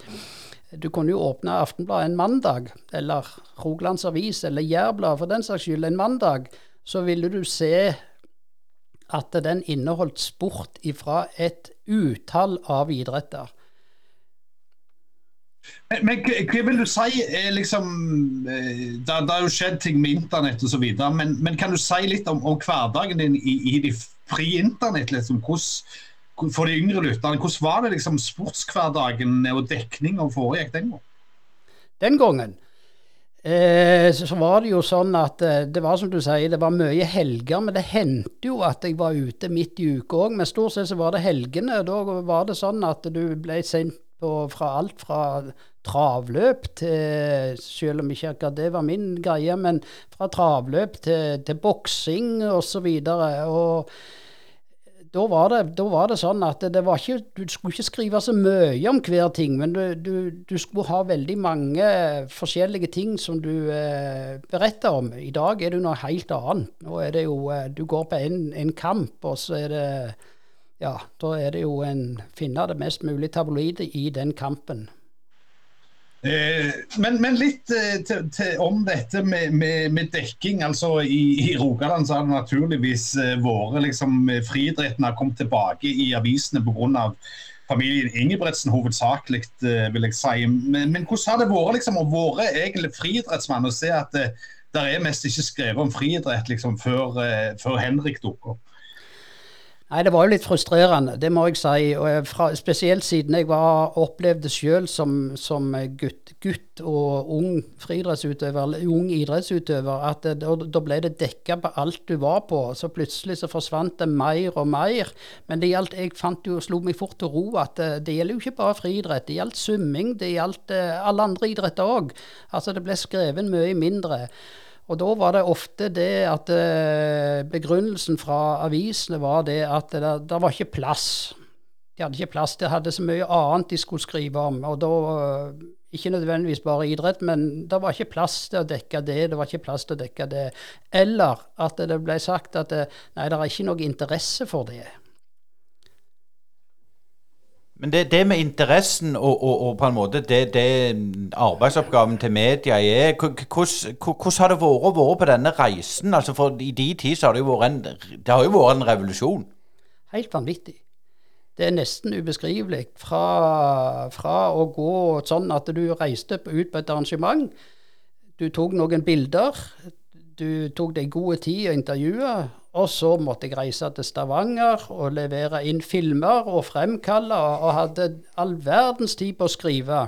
Du kunne jo åpne Aftenbladet en mandag, eller Rogalands Avis eller Jærbladet for den saks skyld en mandag. Så ville du se at den inneholdt sport ifra et utall av idretter. Men, men hva vil du si er liksom eh, det har jo skjedd ting med internett osv. Men, men kan du si litt om, om hverdagen din i, i de fri internett? Liksom, hvordan, for de yngre lytterne, hvordan var det liksom sportshverdagen og dekninga foregikk den gangen? Den gangen eh, så var det jo sånn at eh, det var som du sier, det var mye helger. Men det hendte jo at jeg var ute midt i uka òg. Men stort sett så var det helgene. Da var det sånn at du ble sendt på fra alt fra travløp til Selv om ikke akkurat det var min greie, men fra travløp til, til boksing osv. Og, og da var, det, da var, det, sånn at det var ikke, du skulle ikke skrive så mye om hver ting, men du, du, du skulle ha veldig mange forskjellige ting som du eh, beretter om. I dag er det noe helt annet. Nå er det jo, eh, Du går på en, en kamp, og så er det ja, da er det jo en finne det mest mulig tabloide i den kampen. Eh, men, men, litt eh, til, til, om dette med, med, med dekking. altså I, i Rogaland så har det naturligvis eh, vært liksom, Friidretten har kommet tilbake i avisene pga. familien Ingebretsen hovedsakelig, eh, vil jeg si. Men, men, hvordan har det vært liksom, å være egentlig friidrettsmann og se at det, eh, der er mest ikke skrevet om friidrett liksom, før, eh, før Henrik dukker opp? Nei, det var jo litt frustrerende, det må jeg si. Og fra, spesielt siden jeg var, opplevde sjøl som, som gutt, gutt, og ung friidrettsutøver, eller ung idrettsutøver, at da ble det dekka på alt du var på. Så plutselig så forsvant det mer og mer. Men det gjaldt, jeg fant jo, slo meg fort til ro at det, det gjelder jo ikke bare friidrett. Det gjaldt svømming, det gjaldt eh, alle andre idretter òg. Altså det ble skrevet mye mindre. Og da var det ofte det at eh, begrunnelsen fra avisene var det at det, det var ikke plass. De hadde ikke plass. De hadde så mye annet de skulle skrive om. Og da eh, ikke nødvendigvis bare idrett, men det var ikke plass til å dekke det, det var ikke plass til å dekke det. Eller at det ble sagt at det, nei, det er ikke noe interesse for det. Men det, det, med interessen og, og, og, på en måte det, det arbeidsoppgaven til media er Hvordan har det vært å være på denne reisen? Altså for I de tid så har det jo vært en, det har jo vært en revolusjon. Helt vanvittig. Det er nesten ubeskrivelig. Fra, fra å gå sånn at du reiste ut på et arrangement. Du tok noen bilder. Du tok deg gode tid å intervjue. Og så måtte jeg reise til Stavanger og levere inn filmer og fremkalle, og hadde all verdens tid på å skrive.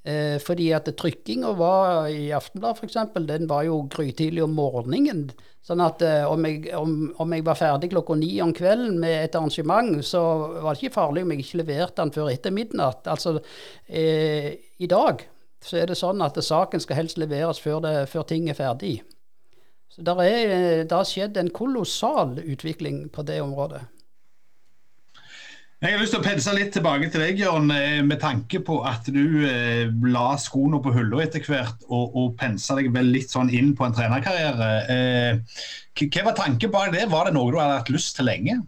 Eh, fordi at trykkinga var i Aftenbladet f.eks., den var jo grytidlig om morgenen. Sånn at eh, om, jeg, om, om, jeg, var ferdig klokka ni om kvelden med et arrangement, så var det ikke farlig om jeg ikke leverte den før etter midnatt. Altså, eh, i dag så er det sånn at saken skal helst leveres før, det, før ting er ferdig. Så det har skjedd en kolossal utvikling på det området. Jeg har lyst til å pense litt tilbake til deg, Jørn, eh, med tanke på at du eh, la skoene på hylla etter hvert og, og pensa deg vel litt sånn inn på en trenerkarriere. Eh, hva var tanken bak det? Var det noe du hadde hatt lyst til lenge?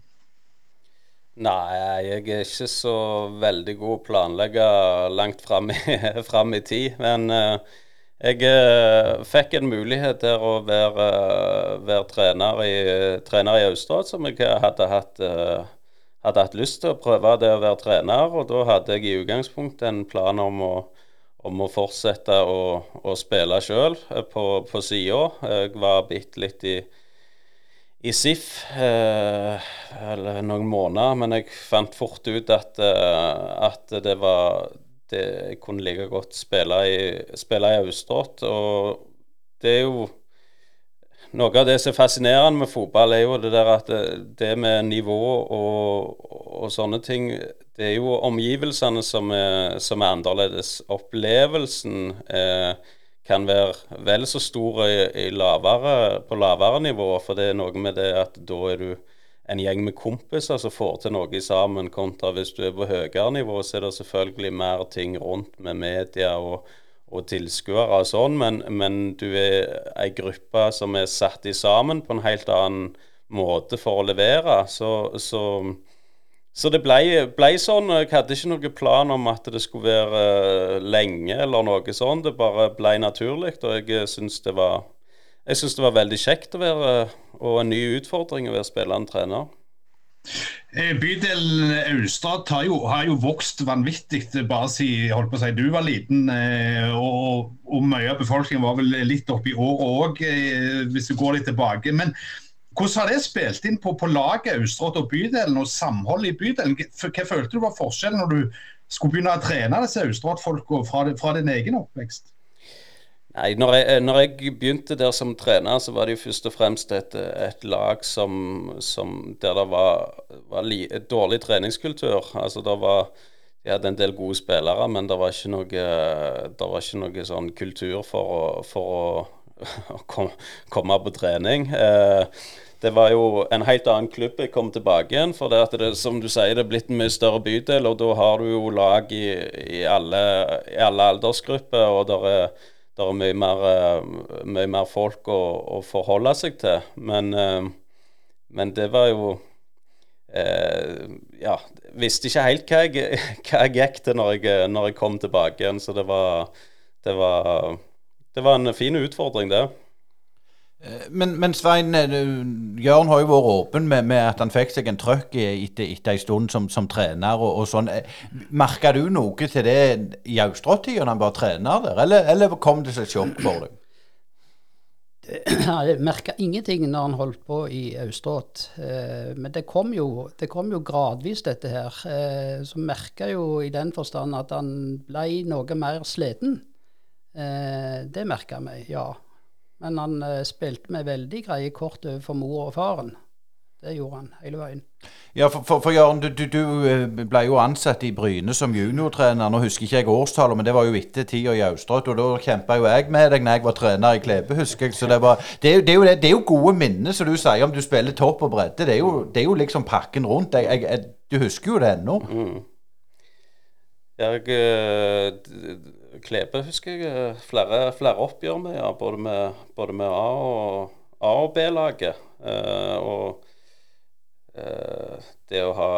Nei, jeg er ikke så veldig god å planlegge langt fram i, (laughs) fram i tid. Men eh, jeg eh, fikk en mulighet til å være, være trener, i, trener i Austrad, som jeg hadde hatt, eh, hadde hatt, lyst til å prøve det å være trener. Og da hadde jeg i utgangspunktet en plan om å, om å fortsette å, å spille sjøl eh, på, på sida. Jeg var bitte litt i, i SIF eh, noen måneder, men jeg fant fort ut at, eh, at det var det, kunne like godt spille i, i Austrått. Og det er jo Noe av det som er fascinerende med fotball, er jo det der at det, det med nivå og, og, sånne ting Det er jo omgivelsene som er, som er annerledes. Opplevelsen eh, kan være vel så stor i, i lavere, på lavere nivå, for det er noe med det at da er du en gjeng med kompiser som får til noe sammen, kontra hvis du er på høyere nivå, så er det selvfølgelig mer ting rundt med media og, og tilskuere og sånn, men, men, du er ei gruppe som er satt i sammen på en helt annen måte for å levere. Så, så, så det ble, ble, sånn. Jeg hadde ikke noen plan om at det skulle være lenge eller noe sånt. Det bare ble naturlig, og jeg syns det var jeg syns det var veldig kjekt å være, og en ny utfordring å være spillende trener. Eh, bydelen Austad har jo, har jo vokst vanvittig bare siden si, du var liten. Eh, og, og mye av befolkningen var vel litt oppe i året òg, eh, hvis du går litt tilbake. Men hvordan har det spilt inn på, på laget Austrått og bydelen, og samholdet i bydelen? Hva følte du var forskjellen når du skulle begynne å trene disse Austrått-folka fra, fra din egen oppvekst? Nei, når jeg, når jeg, begynte der som trener, så var det jo først og fremst et, et lag som, som, der det var, var li, dårlig treningskultur. Altså det var De hadde en del gode spillere, men det var ikke noe, var ikke noe sånn kultur for å, for å, (laughs) å komme på trening. Eh, det var jo en helt annen klubb jeg kom tilbake igjen. For det at det, som du sier, det er blitt en mye større bydel, og da har du jo lag i, i, alle, i alle aldersgrupper. og der er det er mye mer, uh, mye mer folk å, å, forholde seg til. Men, uh, men det var jo eh, Ja, visste ikke helt hva jeg, (laughs) hva jeg gikk til når jeg, når jeg, kom tilbake igjen. Så det var, det var, det var en fin utfordring, det. Eh, men, men, Svein, eh, Jørn har jo vært åpen med, med at han fikk seg en trøkk etter, en stund som, som trener. og, og sånn. Eh, Merka du noe til det i Austrått når han var trener der, eller, eller, kom det et sjokk for deg? (clears throat) Jeg merka ingenting når han holdt på i Austrått. Men det kom, jo, det kom jo gradvis, dette her. Så merka jo i den forstand at han ble noe mer sliten. Det merka vi, ja. Men han eh, spilte med veldig greie kort overfor mor og faren. Det gjorde han hele veien. Ja, for, for, for Jørgen, du, du, du eh, ble jo ansatt i Bryne som juniortrener. Nå husker ikke jeg årstallet, men det var jo etter tida i Austrot. Og da kjempa jo jeg med deg når jeg var trener i Klebe, husker jeg. Så det, var, det, er, det, er jo, det, er jo gode minner, som du sier, om du spiller topp og bredde. Det er jo, det er jo liksom pakken rundt. Jeg, jeg, jeg, du husker jo det ennå. Mm. Jeg Klebe husker jeg eh, flere, flere oppgjør med, ja, både med, både med A- og, og B-laget. Eh, og eh, det å ha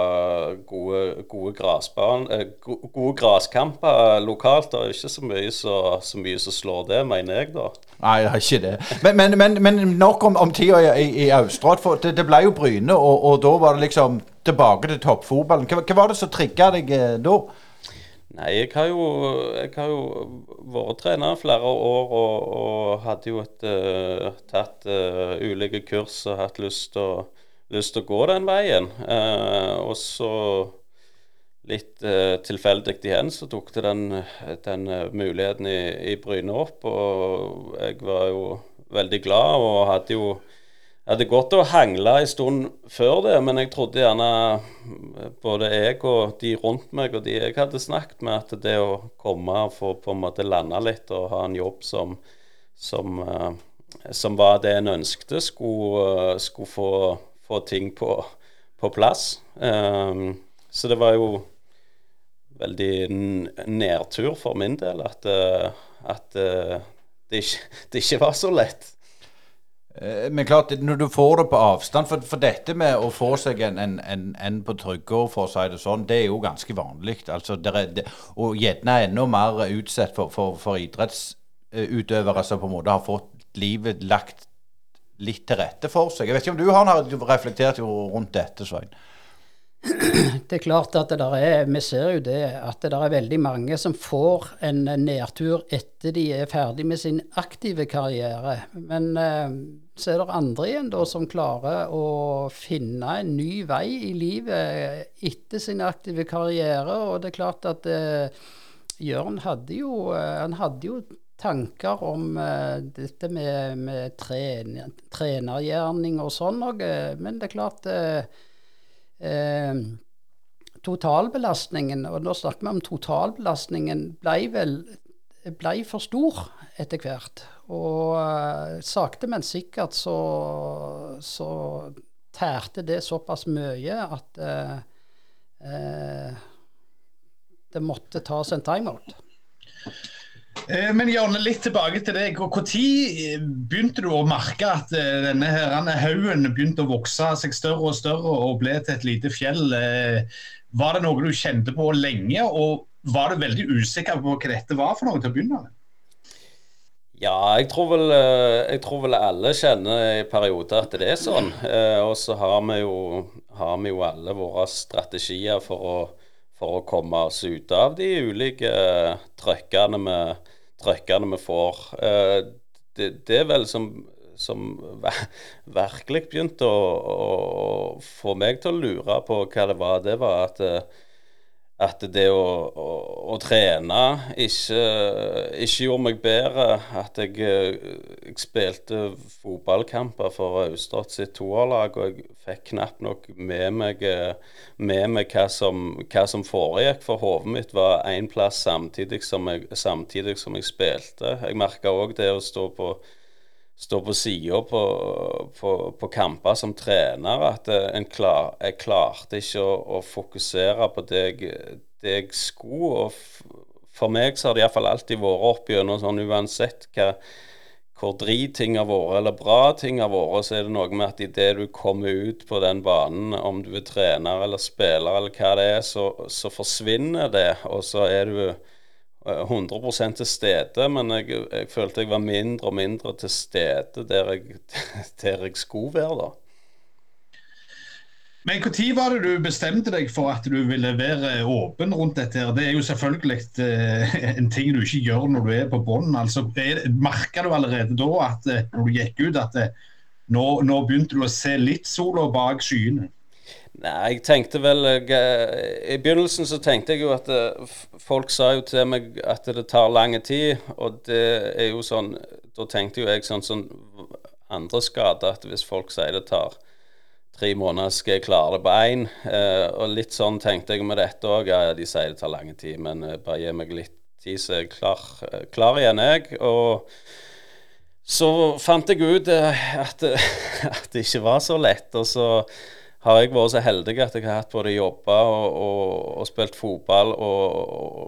gode, gode, grasban, eh, go, gode graskamper lokalt, det er ikke så mye så, mye som slår det, mener jeg, da. Nei, det er ikke det. Men, men, men, men nok om, om tida i, i Austrad. For det, det, ble jo Bryne, og, og, da var det liksom tilbake til toppfotballen. Hva, hva var det som trigga deg eh, da? Nei, jeg har jo, jeg har jo vært trener flere år og, og hadde jo et, uh, tatt uh, ulike kurs og hatt lyst til å, gå den veien. Uh, og så litt tilfeldig igjen så tok det den, den muligheten i, i Bryne opp. Og jeg var jo veldig glad og hadde jo jeg hadde gått og hangla en stund før det, men jeg trodde gjerne både jeg og de rundt meg og de jeg hadde snakket med, at det å komme og få på en måte lande litt og ha en jobb som, som, uh, som var det en ønskte, skulle, uh, skulle få, få, ting på, på plass. Um, så det var jo veldig nedtur for min del at, at det ikke, (laughs) det ikke var så lett. Eh, men klart, når du får det på avstand For, for dette med å få seg en, en, en, en på Tryggård, for å si det sånn, det er jo ganske vanlig. Altså, og gjerne enda mer utsatt for, for, for idrettsutøvere som på en måte har fått livet lagt litt til rette for seg. Jeg vet ikke om du har reflektert rundt dette, Svein? (clears throat) Det er klart at det er, vi ser jo det, at det er veldig mange som får en nedtur etter de er ferdig med sin aktive karriere. Men eh, så er det andre igjen da som klarer å finne en ny vei i livet etter sin aktive karriere. Og det er klart at eh, Jørn hadde jo, eh, han hadde jo tanker om dette med, med tren, trenergjerning og sånn noe. Men det er klart eh, totalbelastningen, og nå snakker vi om totalbelastningen, ble vel ble for stor etter hvert. Og uh, sakte, men sikkert så, så tærte det såpass mye at uh, uh, det måtte tas en timeout. Men Janne, litt tilbake til deg. Når begynte du å merke at denne haugen begynte å vokse seg større og større og ble til et lite fjell? Var det noe du kjente på lenge, og var du veldig usikker på hva dette var for noe til å begynne med? Ja, jeg tror, vel, jeg tror vel alle kjenner i perioder at det er sånn. Og så har har vi jo alle våre strategier for å for å komme oss ut av de ulike trøkkene vi, trøkkene vi får. Eh, det, det, er vel som, som virkelig begynte å, å, få meg til å lure på hva det var. Det var at eh, at det å, å, å trene ikke, ikke, gjorde meg bedre. At jeg, jeg spilte fotballkamper for Austrått sitt toerlag, og jeg fikk knapt nok med meg, med meg hva, som, hva, som, foregikk. For hodet mitt var én plass samtidig som, jeg, samtidig som jeg spilte. Jeg merka òg det å stå på stå på sida på, på, på, kamper som trener, at en klar, jeg klarte ikke å, å fokusere på det jeg, det jeg skulle. og For meg så har det iallfall alltid vært opp gjennom sånn uansett hva, hvor drit ting har vært, eller bra ting har vært, så er det noe med at idet du kommer ut på den banen, om du er trener eller spiller eller hva det er, så, så forsvinner det, og så er du 100 til stede, men jeg, jeg, følte jeg var mindre og mindre til stede der jeg, (laughs) der jeg skulle være, da. Men Når var det du bestemte deg for at du ville være åpen rundt dette? her? Det er jo selvfølgelig eh, en ting du ikke gjør når du er på bånn. Altså, Merka du allerede da at eh, når du gikk ut at eh, nå, nå, begynte du å se litt sola bak skyene? Nei, jeg tenkte vel jeg, I begynnelsen så tenkte jeg jo at folk sa jo til meg at det tar lang tid. Og det er jo sånn Da tenkte jo jeg sånn som sånn, andre skader, at hvis folk sier det tar tre måneder skal jeg klare det på én. Eh, og litt sånn tenkte jeg med dette òg. Ja, de sier det tar lang tid, men eh, bare gi meg litt tid, så er jeg klar, eh, klar igjen, jeg. Og så fant jeg ut eh, at, (laughs) at, det ikke var så lett. Og så har jeg vært så heldig at jeg har hatt både jobba og, og, og, spilt fotball og,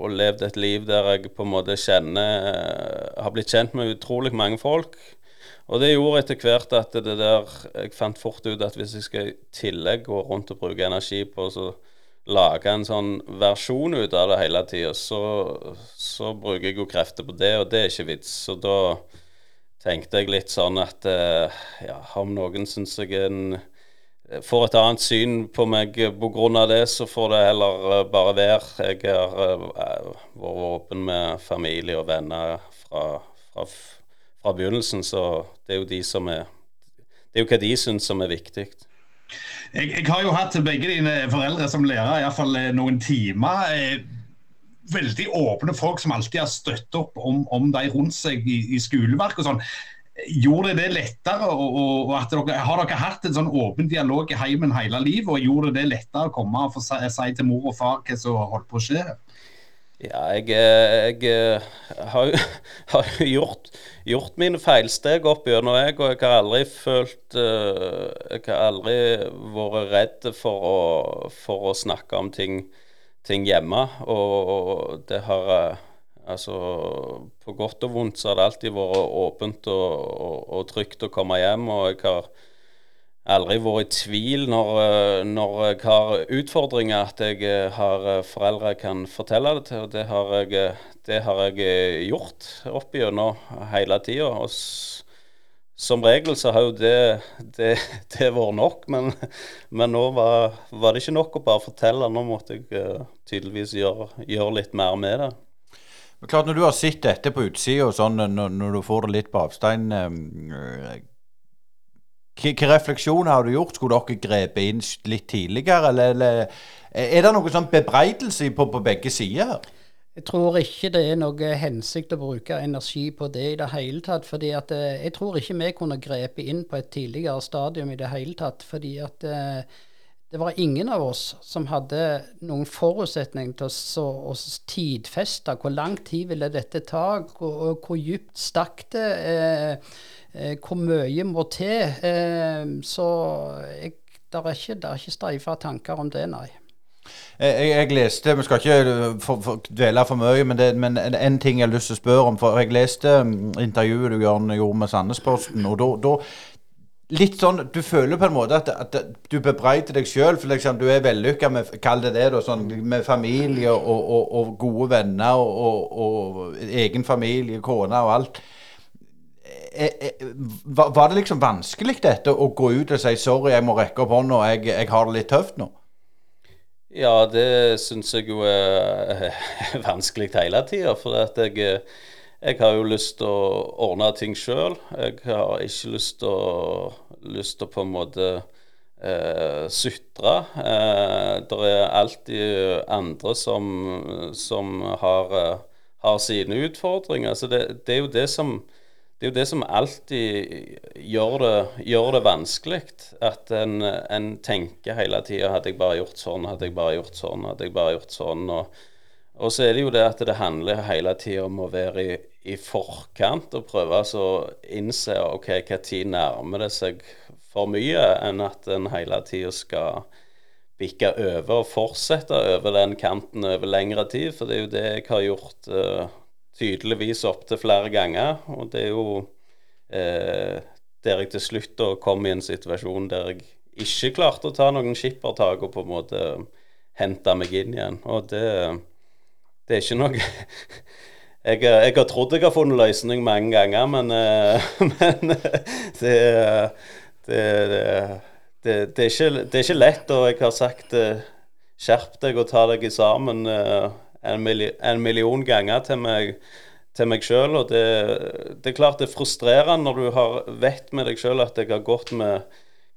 og, levd et liv der jeg på en måte kjenner Har blitt kjent med utrolig mange folk. Og det gjorde etter hvert at det der Jeg fant fort ut at hvis jeg skal i tillegg gå rundt og bruke energi på å lage en sånn versjon ut av det hele tida, så, så, bruker jeg jo krefter på det, og det er ikke vits. Så da tenkte jeg litt sånn at eh, ja, om noen syns jeg er en får et annet syn på meg pga. det, så får det heller eh, bare være. Jeg har eh, vært åpen med familie og venner fra, fra fra begynnelsen. Så det er jo de som er Det er jo hva de syns som er viktig. Jeg, jeg, har jo hatt begge dine foreldre som lærere, iallfall eh, noen timer. Eh, veldig åpne folk som alltid har støtt opp om, om de rundt seg i, i skoleverk og sånn. Gjorde det lettere? Og, og, og dere, har dere hatt en sånn åpen dialog i heimen hele livet? Og gjorde det lettere å komme og si, si til mor og far hva som holdt på å skje? Ja, jeg, jeg, jeg (laughs) har jo gjort gjort mine feilsteg opp gjennom, jeg. Og jeg har aldri følt uh, Jeg har aldri vært redd for å, for å snakke om ting, ting hjemme. Og, og, det har Altså, på godt og vondt så har det alltid vært åpent og, og, og trygt å komme hjem. Og jeg har aldri vært i tvil når, eh, når, jeg har utfordringer, at jeg eh, har eh, foreldre jeg kan fortelle det til. Og det har jeg, det har jeg gjort opp gjennom hele tida. Som regel så har jo det, det, (laughs) det vært nok, men, men nå var, var, det ikke nok å bare fortelle. Nå måtte jeg tydeligvis gjøre, gjøre litt mer med det. Men klart Når du har sett dette på utsida, sånn, når, når, du får det litt på avstand hvilke refleksjoner har du gjort? Skulle dere grepet inn litt tidligere, eller, eller er det noe sånn bebreidelse på, på begge sider? Jeg tror ikke det er noe hensikt å bruke energi på det i det hele tatt. fordi at eh, Jeg tror ikke vi kunne grepet inn på et tidligere stadium i det hele tatt. fordi at eh, det var ingen av oss som hadde noen forutsetning til å, tidfeste hvor lang tid ville dette ta, hvor, hvor dypt stakk det. Eh, Eh, hvor mye må til. Eh, så jeg, det er ikke, det ikke streifa tanker om det, nei. Jeg, jeg, leste Vi skal ikke for, for, dvele for mye, men, det, men en ting jeg har lyst til å spørre om. for Jeg leste mm, intervjuet du gjorde med Sandnesposten. og da Litt sånn, Du føler på en måte at, at du bebreider deg sjøl. For liksom, du er vellykka med kall det det da, sånn, med familie og, og, og gode venner og, og, egen familie, kone og alt. Eh, eh, var det liksom vanskelig dette å gå ut og si sorry, jeg må rekke opp hånda, jeg, jeg har det litt tøft nå? Ja, det syns jeg jo er (laughs) vanskelig hele tida. For at jeg, jeg, har jo lyst til å ordne ting sjøl. Jeg har ikke lyst til å, lyst til å på en måte eh, sutre. Eh, det er alltid andre som, som har, har, sine utfordringer. Så det, det er jo det som det er jo det som alltid gjør det, gjør det vanskelig. At en, en, tenker hele tida Hadde jeg bare gjort sånn, hadde jeg bare gjort sånn, hadde jeg bare gjort sånn. Og, og så er det jo det at det handler hele tida om å være i, i forkant og prøve å innse ok, tid nærmer det seg for mye, enn at en hele tida skal bikke over og fortsette over den kanten over lengre tid. For det er jo det jeg har gjort. Uh, tydeligvis opptil flere ganger. Og det er jo uh, der jeg til slutt da kom i en situasjon der jeg ikke klarte å ta noen skippertak og på en måte hente meg inn igjen. Og det, det er ikke noe (laughs) jeg, jeg, har trodd jeg har funnet løsning mange ganger, men, eh, (laughs) men det, det, det, det, er ikke, det, er ikke, lett, og jeg har sagt eh, skjerp deg og ta deg sammen eh, en, million, en, million ganger til meg, til meg selv, Og det, det, er klart det er frustrerende når du har, vet med deg sjøl at jeg har gått med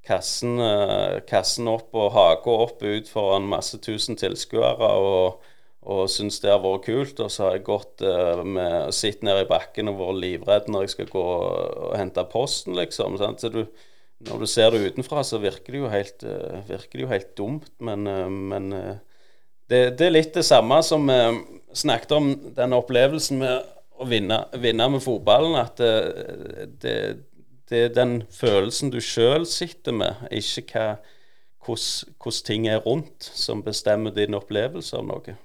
kassen, eh, kassen opp og haka opp ut foran masse tusen tilskuere. og og syns det har vært kult. Og så har jeg gått uh, med sittet nede i bakken og vært livredd når jeg skal gå og hente posten, liksom. Sant? Så du, når du ser det utenfra, så virker det jo helt, uh, det jo helt dumt. Men, uh, men det, det, er litt det samme som vi snakket om den opplevelsen med å vinne, vinne med fotballen. At det, det, er den følelsen du sjøl sitter med, ikke hvordan ting er rundt, som bestemmer din opplevelse av noe.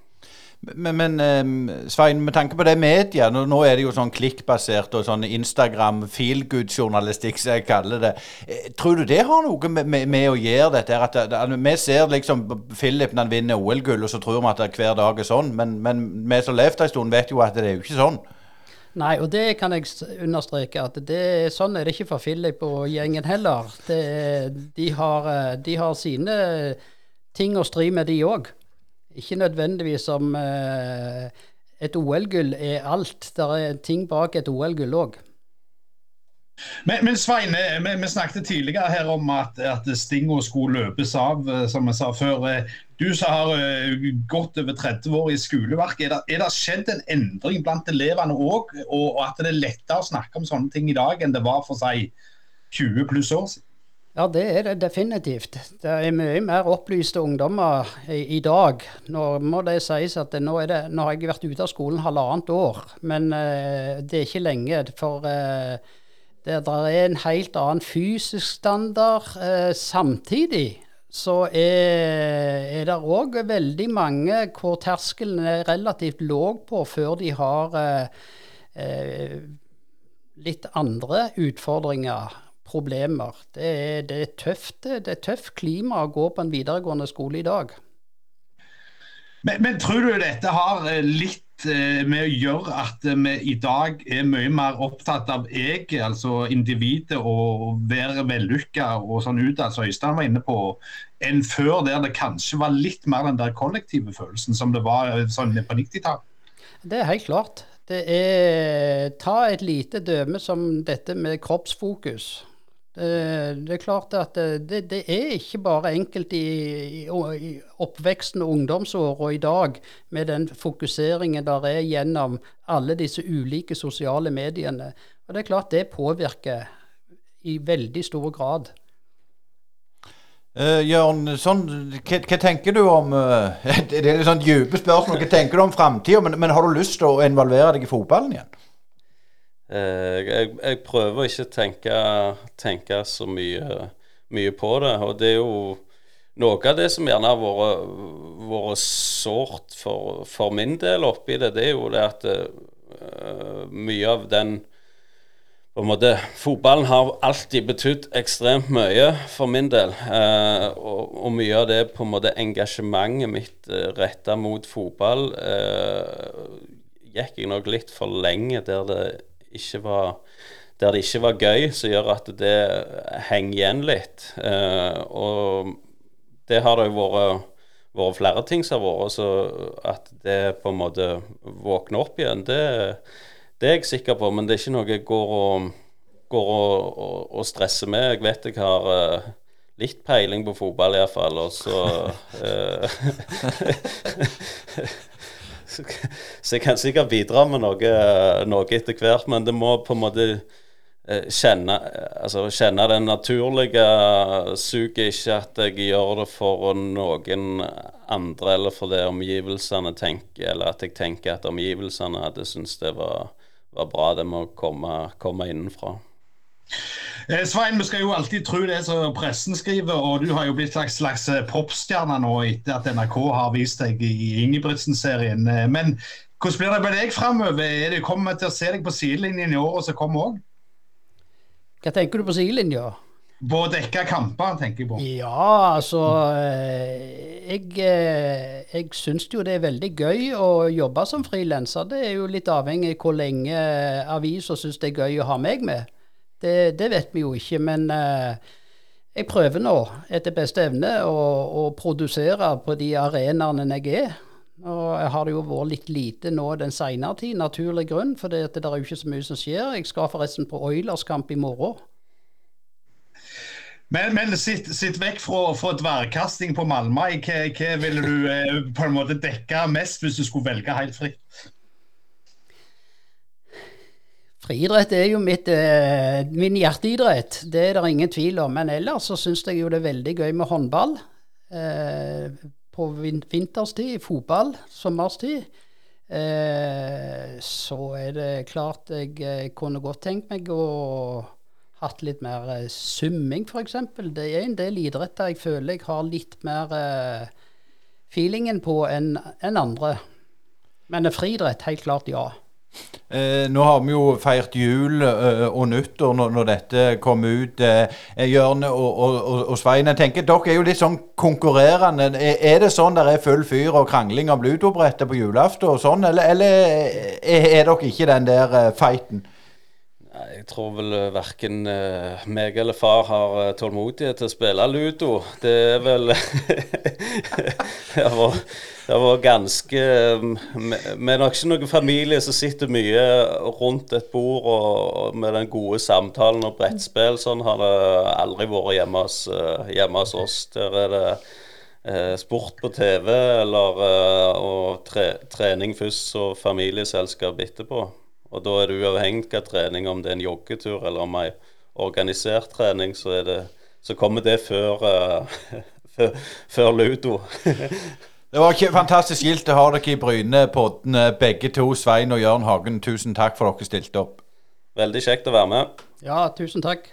Men, men Svein, med tanke på det media, nå, er det jo sånn klikkbasert og sånn Instagram feelgood-journalistikk, som jeg kaller det. Eh, tror du det har noe med, med, med å gjøre dette? At, at, vi ser liksom Philip når han vinner OL-gull, og så tror vi at det hver dag er sånn. Men, men vi som har levd en stund, vet jo at det er jo ikke sånn. Nei, og det kan jeg understreke. at det, Sånn er det ikke for Philip og gjengen heller. Det, de, har, eh, de har sine ting å stri med, de òg. Ikke nødvendigvis som eh, et OL-gull er alt. Det er ting bak et OL-gull òg. Men, men Svein, eh, vi, vi, snakket tidligere her om at, at stinga skulle løpes av, eh, som jeg sa før. Eh, du som har gått over 30 år i skoleverket, er det, er skjedd en endring blant elevene òg? Og at det er lettere å snakke om sånne ting i dag enn det var for seg 20 pluss år siden? Ja, det er det definitivt. Det er mye mer opplyste ungdommer i, i dag. Nå må det sies at nå, det, nå, har jeg vært ute av skolen halvannet år, men uh, det er ikke lenge. For uh, det, er en helt annen fysisk standard. Uh, samtidig så er, er det òg veldig mange hvor terskelen er relativt låg på før de har litt andre utfordringer problemer. Det er, det er tøft. Det er tøft klima å gå på en videregående skole i dag. Men, men tror du dette har eh, litt eh, med å gjøre at vi i dag er mye mer opptatt av jeg, altså individet, og være vellykka og sånn ut, altså Øystein var inne på, enn før, der det kanskje var litt mer den der kollektive følelsen som det var eh, sånn på 90-tallet? Det er helt klart. Det er Ta et lite døme som dette med kroppsfokus. Eh, det er klart at eh, det, det er ikke bare enkelt i, i oppveksten og ungdomsåra i dag, med den fokuseringen der er gjennom alle disse ulike sosiale mediene. Og det er klart det påvirker i veldig stor grad. Uh, Jørn, sånn, hva, hva, tenker du om (laughs) uh, Det er litt sånn dype spørsmål. Hva tenker du om framtida? Men, men, har du lyst til å involvere deg i fotballen igjen? Eh, jeg, jeg, prøver ikke å tenke, tenke så mye, mye, på det. Og det er jo noe av det som gjerne har vært, sårt for, for, min del oppi det, det er jo det at uh, mye av den på en måte, Fotballen har alltid betydd ekstremt mye for min del. Eh, og, og, mye av det på en måte engasjementet mitt eh, retta mot fotball eh, gikk jeg nok litt for lenge der det ikke var der det ikke var gøy, som gjør at det henger igjen litt. Eh, og det har det jo vært, vært flere ting som har vært, så at det på en måte våkner opp igjen, det, det, er jeg sikker på. Men det er ikke noe jeg går og, går og, og, og stresser med. Jeg vet jeg har eh, litt peiling på fotball iallfall, og så uh, (laughs) (laughs) (laughs) Så jeg kan sikkert bidra med noe, noe etter hvert, men det må på en måte eh, kjenne, altså kjenne den naturlige suget, ikke at jeg gjør det for noen andre eller for det omgivelsene tenker, eller at jeg tenker at omgivelsene hadde syntes det var, var, bra. Det må komme, komme innenfra. Eh, Svein, vi skal jo alltid tro det som pressen skriver, og du har jo blitt slags, slags eh, popstjerne nå etter at NRK har vist deg i Ingebrigtsen-serien. Eh, men hvordan blir det med deg framover? Kommer vi til å se deg på sidelinjen i året som kommer òg? Hva tenker du på sidelinja? På å dekke kamper, tenker jeg på. Ja, altså Jeg, jeg syns jo det er veldig gøy å jobbe som frilanser. Det er jo litt avhengig av hvor lenge avisa syns det er gøy å ha meg med. Det, det, vet vi jo ikke, men uh, jeg prøver nå etter beste evne å, å produsere på de arenaene jeg er. Og jeg har det jo vært litt lite nå den senere tid, naturlig grunn, for det, det er jo ikke så mye som skjer. Jeg skal forresten på Oilers-kamp i morgen. Men, men sitt, sitt, vekk fra, fra dværkasting på Malmøy. Hva, hva ville du eh, på en måte dekke mest hvis du skulle velge helt fritt? Friidrett er jo mitt, eh, min hjerteidrett, det er det ingen tvil om. Men ellers så syns jeg jo det er veldig gøy med håndball. Eh, på vin vinterstid, fotball, sommerstid. Eh, så er det klart jeg, eh, kunne godt tenkt meg å hatt litt mer eh, summing, f.eks. Det er en del idretter jeg føler jeg har litt mer uh, feelingen på enn en andre. Men friidrett, helt klart ja. Eh, nå har vi jo feirt jul uh, og nyttår når, dette kom ut. Eh, Jørn og, og, og, og, Svein, jeg tenker dere er jo litt sånn konkurrerende. Er, det sånn der er full fyr og krangling om ludobrettet på julaften og sånn, eller, eller er, er, dere ikke den der fighten? Jeg tror vel eh, verken uh, meg eller far har uh, tålmodighet til å spille ludo. Det er vel (laughs) Det har vært ganske Vi er nok ikke noen familie som sitter mye rundt et bord og, med den gode samtalen og brettspill. Sånn har det aldri vært hjemme hos, hjemme hos oss. Der er det sport på TV eller og tre, trening først og familieselskap etterpå. Og da er det uavhengig av trening, om det er en joggetur eller om ei organisert trening, så, det, så kommer det før, uh, (laughs) før, før ludo. (laughs) det var fantastisk gildt å ha dere i Bryne-poddene, begge to. Svein og Jørn Hagen, tusen takk for at dere stilte opp. Veldig kjekt å være med. Ja, tusen takk.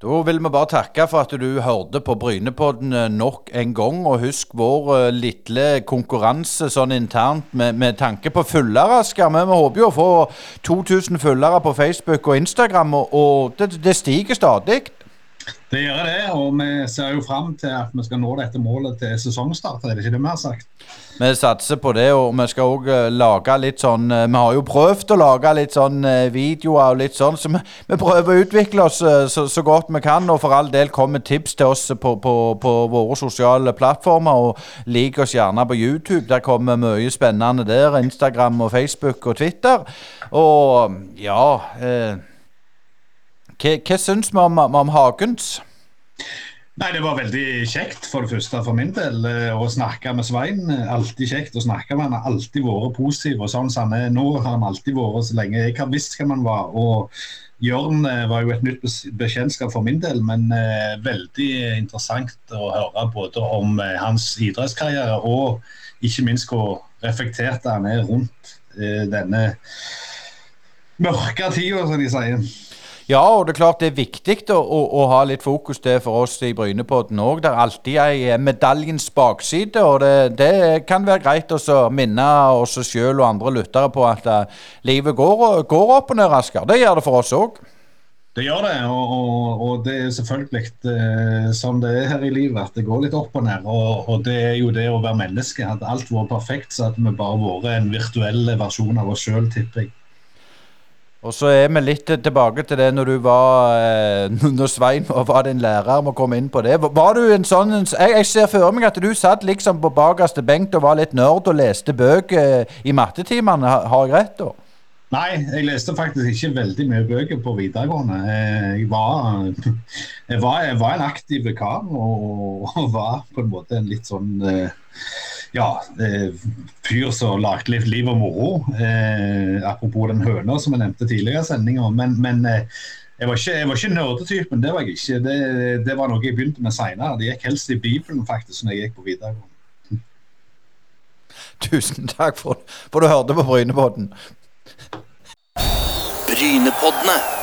Da vil vi bare takke for at du hørte på Brynepodden eh, nok en gang. Og husk vår uh, lille konkurranse sånn internt med, med tanke på følgere. Vi, vi håper jo å få 2000 følgere på Facebook og Instagram, og, og det, det stiger stadig. Det gjør det, og vi ser jo fram til at vi skal nå dette målet til sesongstart. Er det ikke det vi har sagt? Vi satser på det, og vi skal òg eh, lage litt sånn eh, Vi har jo prøvd å lage litt sånn eh, videoer og litt sånn, så vi, vi prøver å utvikle oss så, så, godt vi kan. Og for all del kommer tips til oss på, på, på våre sosiale plattformer. Og lik oss gjerne på YouTube. Der kommer mye spennende der. Instagram og Facebook og Twitter. Og ja eh, hva, hva syns vi om, om Hagens? Nei, Det var veldig kjekt for det første for min del eh, å snakke med Svein. Alltid kjekt å snakke med han. har alltid vært positiv. og sånn som han er nå, har han alltid vært så lenge jeg har visst hvem han var. og Jørn eh, var jo et nytt bekjentskap for min del, men eh, veldig interessant å høre både om eh, hans idrettskarriere og ikke minst hvor reflektert han er rundt eh, denne mørke tida, som de sier. Ja, og det er klart det er viktig å, å, å ha litt fokus det for oss i Brynepodden òg. Det er alltid ei medaljens bakside, og det, det kan være greit å minne oss sjøl og andre lyttere på at uh, livet går, går, opp og ned raskere. Det gjør det for oss òg. Det gjør det, og, og, og, det er selvfølgelig eh, som det er her i livet, at det går litt opp og ned. Og, og det er jo det å være menneske. Hadde alt vært perfekt, så hadde vi bare vært en virtuell versjon av oss sjøl, tipper jeg. Og så er vi litt tilbake til det når du var eh, (laughs) Når Svein var din lærer, må komme inn på det. Var du en sånn Jeg, jeg ser for meg at du satt liksom på bakerste benk og var litt nerd og leste bøker i mattetimene. Har jeg rett da? Nei, jeg leste faktisk ikke veldig mye bøker på videregående. Jeg var, (laughs) jeg var, jeg var en aktiv kar og, og, var på en måte en litt sånn eh, ja, eh, fyr som lagde litt liv og moro. Eh, apropos den høna som jeg nevnte tidligere i sendinga. Men, men eh, jeg, var ikke, jeg var ikke nerdetypen. Det var jeg ikke. Det, det var noe jeg begynte med seinere. Det gikk helst i Bibelen faktisk når jeg gikk på videregående. (laughs) Tusen takk for, for du hørte på Brynepodden. Brynepoddene.